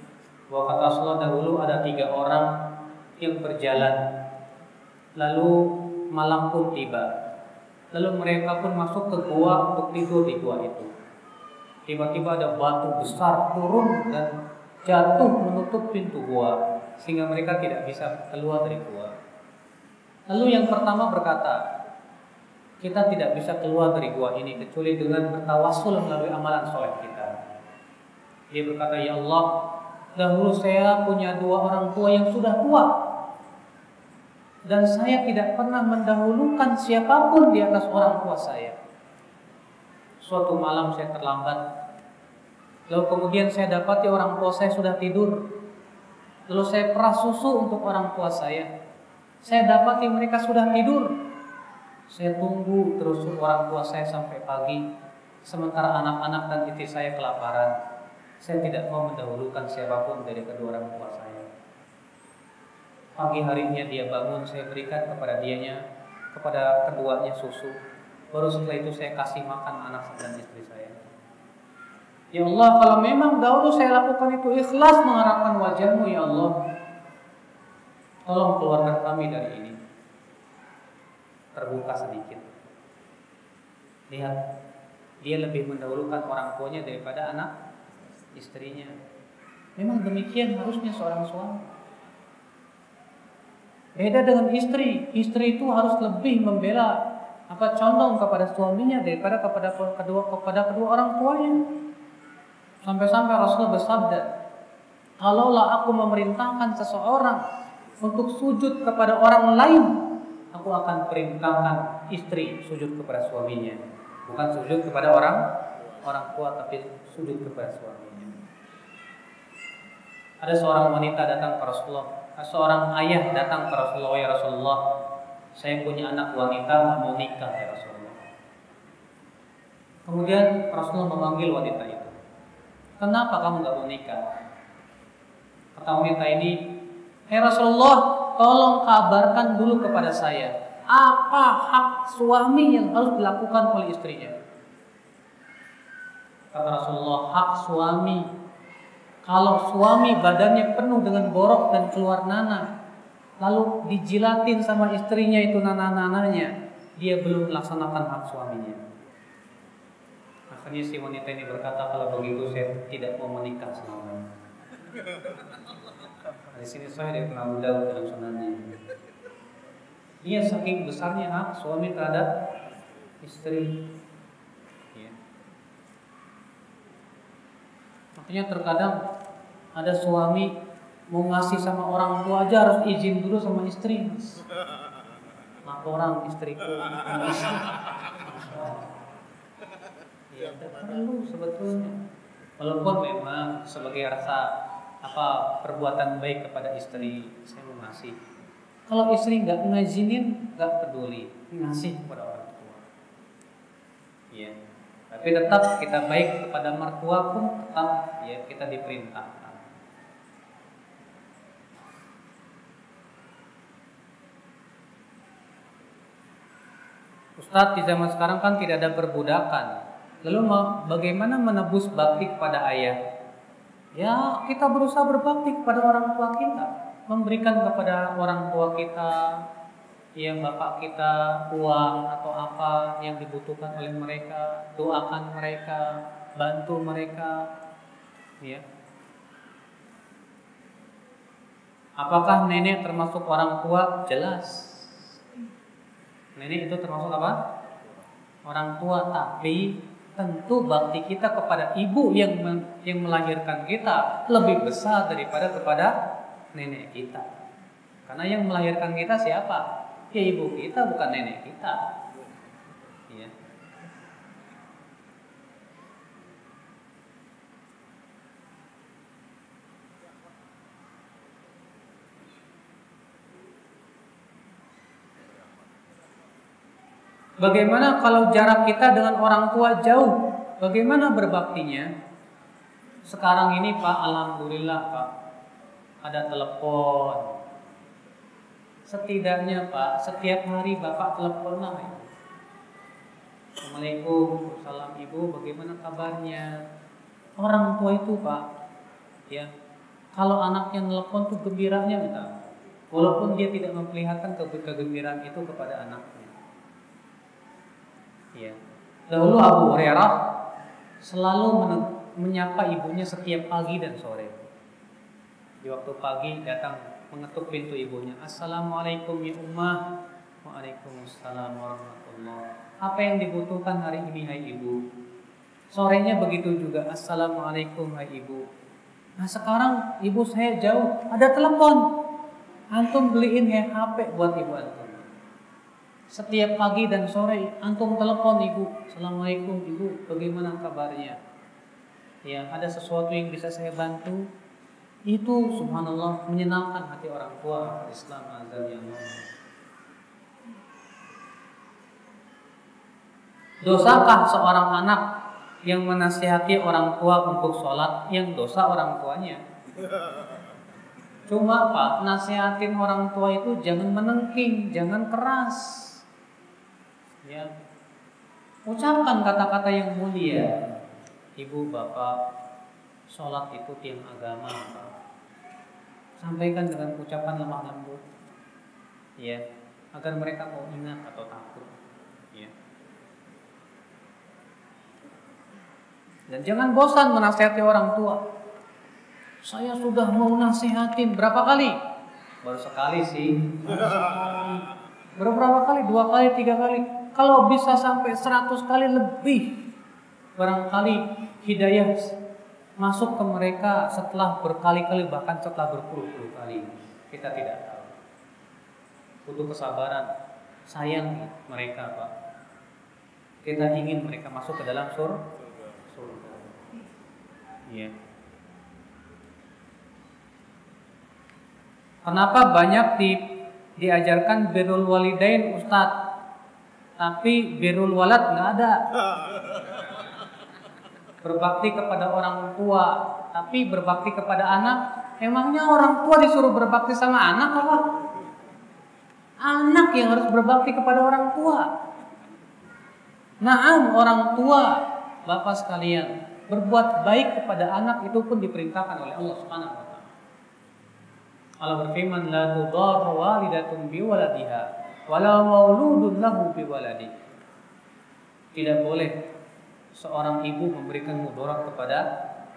bahwa kata Rasulullah dahulu ada tiga orang yang berjalan lalu malam pun tiba Lalu mereka pun masuk ke gua untuk tidur di gua itu. Tiba-tiba ada batu besar turun dan jatuh menutup pintu gua sehingga mereka tidak bisa keluar dari gua. Lalu yang pertama berkata, kita tidak bisa keluar dari gua ini kecuali dengan bertawasul melalui amalan soleh kita. Dia berkata, Ya Allah, dahulu saya punya dua orang tua yang sudah tua dan saya tidak pernah mendahulukan siapa pun di atas orang tua saya. Suatu malam saya terlambat, lalu kemudian saya dapati orang tua saya sudah tidur. Lalu saya peras susu untuk orang tua saya. Saya dapati mereka sudah tidur. Saya tunggu terus orang tua saya sampai pagi, sementara anak-anak dan istri saya kelaparan. Saya tidak mau mendahulukan siapa pun dari kedua orang tua saya. Pagi harinya dia bangun, saya berikan kepada dianya, kepada keduanya susu. Baru setelah itu saya kasih makan anak dan istri saya. Ya Allah, kalau memang dahulu saya lakukan itu ikhlas mengharapkan wajahmu ya Allah, tolong keluarkan kami dari ini. Terbuka sedikit. Lihat, dia lebih mendahulukan orang tuanya daripada anak istrinya. Memang demikian harusnya seorang suami. Beda dengan istri. Istri itu harus lebih membela apa condong kepada suaminya daripada kepada kedua kepada kedua orang tuanya. Sampai-sampai Rasulullah bersabda, "Kalaulah aku memerintahkan seseorang untuk sujud kepada orang lain, aku akan perintahkan istri sujud kepada suaminya, bukan sujud kepada orang orang tua tapi sujud kepada suaminya." Ada seorang wanita datang ke Rasulullah, seorang ayah datang ke Rasulullah, "Ya Rasulullah, saya punya anak wanita mau nikah ya Rasulullah." Kemudian Rasulullah memanggil wanita itu. Kenapa kamu nggak mau nikah? Kata wanita ini, Hei Rasulullah, tolong kabarkan dulu kepada saya, apa hak suami yang harus dilakukan oleh istrinya? Kata Rasulullah, hak suami. Kalau suami badannya penuh dengan borok dan keluar nanah, lalu dijilatin sama istrinya itu nanah-nanahnya, dia belum melaksanakan hak suaminya. Akhirnya si wanita ini berkata kalau begitu saya tidak mau menikah sama Di sini saya dari Abu Dawud dalam sunannya. Dia saking besarnya hak suami terhadap istri. Ya. Makanya terkadang ada suami mau ngasih sama orang tua aja harus izin dulu sama istri. Laporan istriku ya perlu sebetulnya. Walaupun memang sebagai rasa apa perbuatan baik kepada istri saya mau ngasih. Kalau istri nggak ngizinin nggak peduli. Ngasih kepada orang tua. Ya tapi tetap kita baik kepada mertua pun tetap ya kita diperintahkan. Ustadz di zaman sekarang kan tidak ada perbudakan Lalu bagaimana menebus bakti kepada ayah? Ya, kita berusaha berbakti kepada orang tua kita, memberikan kepada orang tua kita yang bapak kita uang atau apa yang dibutuhkan oleh mereka, doakan mereka, bantu mereka, ya. Apakah nenek termasuk orang tua? Jelas. Nenek itu termasuk apa? Orang tua, tapi tentu bakti kita kepada ibu yang yang melahirkan kita lebih besar daripada kepada nenek kita. Karena yang melahirkan kita siapa? Ya ibu kita bukan nenek kita. Ya. Bagaimana kalau jarak kita dengan orang tua jauh? Bagaimana berbaktinya? Sekarang ini Pak, Alhamdulillah Pak, ada telepon. Setidaknya Pak, setiap hari Bapak telepon lah. Ya. Assalamualaikum, salam Ibu, bagaimana kabarnya? Orang tua itu Pak, ya, kalau anaknya telepon tuh gembiranya minta, walaupun dia tidak memperlihatkan kegembiraan itu kepada anaknya. Ya. Dahulu Abu Hurairah selalu menyapa ibunya setiap pagi dan sore. Di waktu pagi datang mengetuk pintu ibunya. Assalamualaikum ya ummah. Waalaikumsalam warahmatullah. Apa yang dibutuhkan hari ini hai ibu? Sorenya begitu juga. Assalamualaikum hai ibu. Nah sekarang ibu saya jauh, ada telepon. Antum beliin ya HP buat ibu antum. Setiap pagi dan sore antum telepon ibu, assalamualaikum ibu, bagaimana kabarnya? Ya, ada sesuatu yang bisa saya bantu? Itu subhanallah menyenangkan hati orang tua Islam azan yang Dosakah seorang anak yang menasihati orang tua untuk sholat yang dosa orang tuanya? Cuma pak, nasihatin orang tua itu jangan menengking, jangan keras ya. Ucapkan kata-kata yang mulia. Ibu bapak sholat itu tiang agama sampaikan dengan ucapan lemah lembut. Ya. Agar mereka mau ingat atau takut. Ya. Dan jangan bosan menasihati orang tua. Saya sudah mau nasihatin berapa kali? Baru sekali sih. Berapa kali? Dua kali tiga kali kalau bisa sampai seratus kali lebih barangkali hidayah masuk ke mereka setelah berkali-kali bahkan setelah berpuluh-puluh kali. Kita tidak tahu. Butuh kesabaran. Sayang mereka pak. Kita ingin mereka masuk ke dalam sur surga. Ya kenapa banyak di diajarkan birrul walidain ustadz tapi birrul walad nggak ada berbakti kepada orang tua, tapi berbakti kepada anak. Emangnya orang tua disuruh berbakti sama anak apa? Anak yang harus berbakti kepada orang tua. Naam orang tua, Bapak sekalian, berbuat baik kepada anak itu pun diperintahkan oleh Allah Subhanahu wa taala. Allah berfirman, "La tudarru walidatun biwaladiha wala mauludun lahu biwaladi." Tidak boleh seorang ibu memberikan mudarat kepada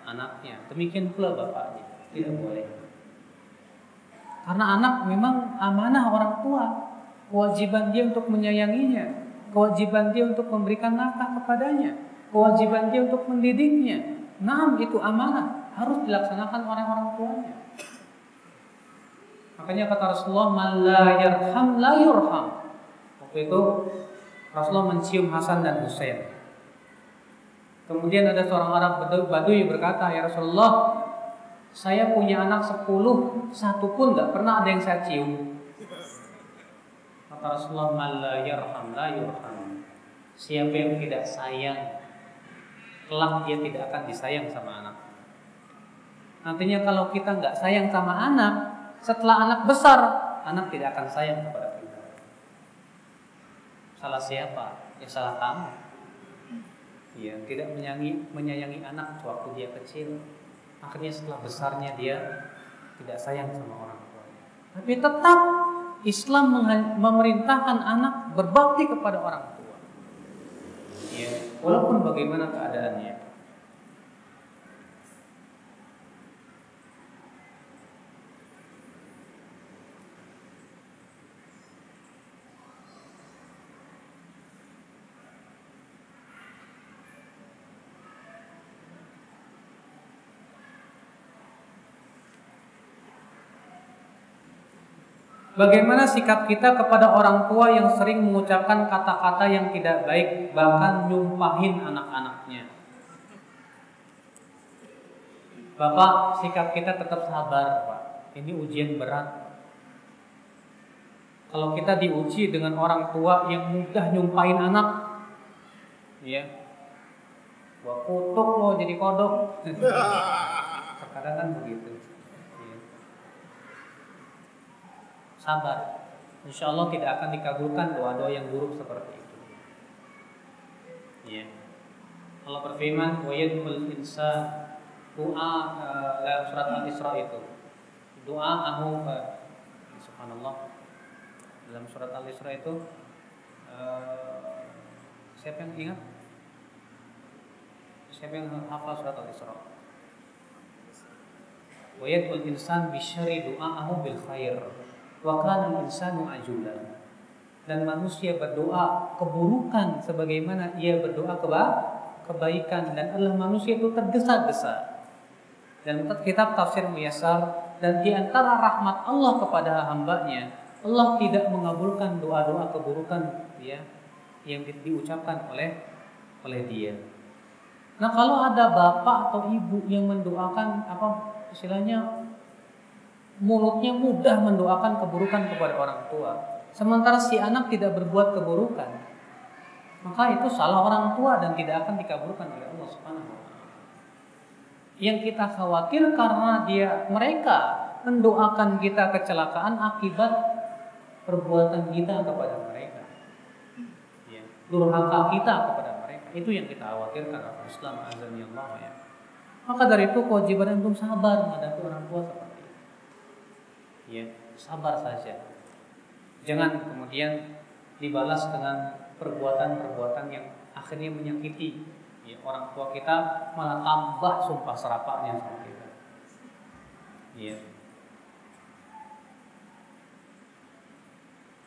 anaknya. Demikian pula bapaknya. Tidak boleh. Karena anak memang amanah orang tua. Kewajiban dia untuk menyayanginya. Kewajiban dia untuk memberikan nafkah kepadanya. Kewajiban dia untuk mendidiknya. Nah, itu amanah. Harus dilaksanakan oleh orang tuanya. Makanya kata Rasulullah, "Man la yarham la yurham." Waktu itu Rasulullah mencium Hasan dan Husain. Kemudian ada seorang Arab Badui berkata, Ya Rasulullah, saya punya anak sepuluh, satu pun gak pernah ada yang saya cium. Kata Rasulullah, Malla yarham la yurham. Siapa yang tidak sayang, kelak dia tidak akan disayang sama anak. Nantinya kalau kita nggak sayang sama anak, setelah anak besar, anak tidak akan sayang kepada kita. Salah siapa? Ya salah kamu ya tidak menyayangi menyayangi anak waktu dia kecil akhirnya setelah besarnya dia tidak sayang sama orang tua tapi tetap Islam memerintahkan anak berbakti kepada orang tua ya walaupun bagaimana keadaannya Bagaimana sikap kita kepada orang tua yang sering mengucapkan kata-kata yang tidak baik, bahkan nyumpahin anak-anaknya? Bapak, sikap kita tetap sabar, Pak. Ini ujian berat. Kalau kita diuji dengan orang tua yang mudah nyumpahin anak, ya, gua kutuk lo jadi kodok. Terkadang kan begitu. Sabar. Insya Allah tidak akan dikabulkan doa-doa yang buruk seperti itu. Ya. Allah berfirman, "Wa yadkhul insan doa uh, dalam surat Al-Isra itu. Doa ahu uh, subhanallah dalam surat Al-Isra itu uh, siapa yang ingat? Siapa yang hafal surat Al-Isra? Wa yadkhul insan bisyari doa'ahu bil khair wa kana insanu ajula. Dan manusia berdoa keburukan sebagaimana ia berdoa keba kebaikan. Dan Allah manusia itu tergesa-gesa. Dan kitab tafsir Muyasar dan di antara rahmat Allah kepada hambanya Allah tidak mengabulkan doa-doa keburukan ya yang di, diucapkan oleh oleh dia. Nah kalau ada bapak atau ibu yang mendoakan apa istilahnya mulutnya mudah mendoakan keburukan kepada orang tua. Sementara si anak tidak berbuat keburukan, maka itu salah orang tua dan tidak akan dikabulkan oleh Allah Subhanahu wa Yang kita khawatir karena dia mereka mendoakan kita kecelakaan akibat perbuatan kita kepada mereka. Ya, durhaka kita kepada mereka. Itu yang kita khawatirkan Islam azan ya. Maka dari itu kewajiban untuk sabar menghadapi orang tua seperti. Ya, sabar saja. Jangan kemudian dibalas dengan perbuatan-perbuatan yang akhirnya menyakiti ya, orang tua kita malah tambah sumpah serapaknya sama kita. Ya.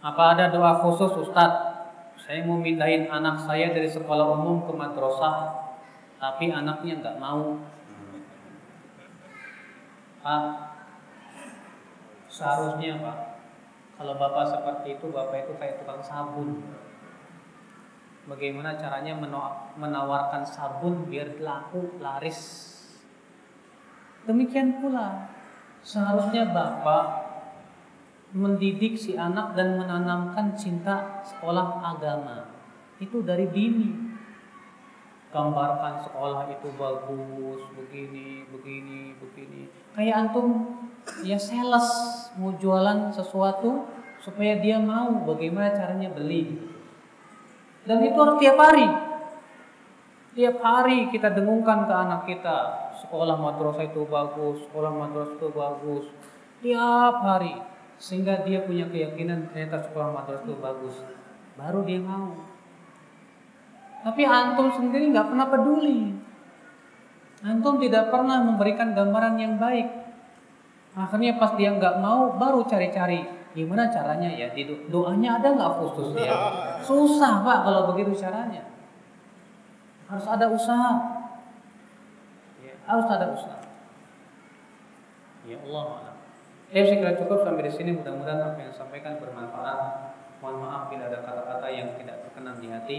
Apa ada doa khusus Ustadz? Saya mau mindahin anak saya dari sekolah umum ke madrasah, tapi anaknya nggak mau. Pak, seharusnya Pak, kalau Bapak seperti itu, Bapak itu kayak tukang sabun. Bagaimana caranya menawarkan sabun biar laku, laris. Demikian pula, seharusnya Bapak mendidik si anak dan menanamkan cinta sekolah agama. Itu dari dini gambarkan sekolah itu bagus begini begini begini. Kayak antum ya sales mau jualan sesuatu supaya dia mau bagaimana caranya beli. Dan itu harus tiap hari. Tiap hari kita dengungkan ke anak kita sekolah madrasah itu bagus sekolah madrasah itu bagus. Tiap hari sehingga dia punya keyakinan ternyata sekolah madrasah itu bagus. Baru dia mau tapi antum sendiri nggak pernah peduli. Antum tidak pernah memberikan gambaran yang baik. Akhirnya pas dia nggak mau, baru cari-cari gimana caranya ya. Doanya ada nggak khusus dia? Susah pak kalau begitu caranya. Harus ada usaha. Ya, harus ada usaha. Ya Allah Ya saya kira cukup sampai di sini. Mudah-mudahan apa yang disampaikan bermanfaat. Mohon maaf bila ada kata-kata yang tidak berkenan di hati.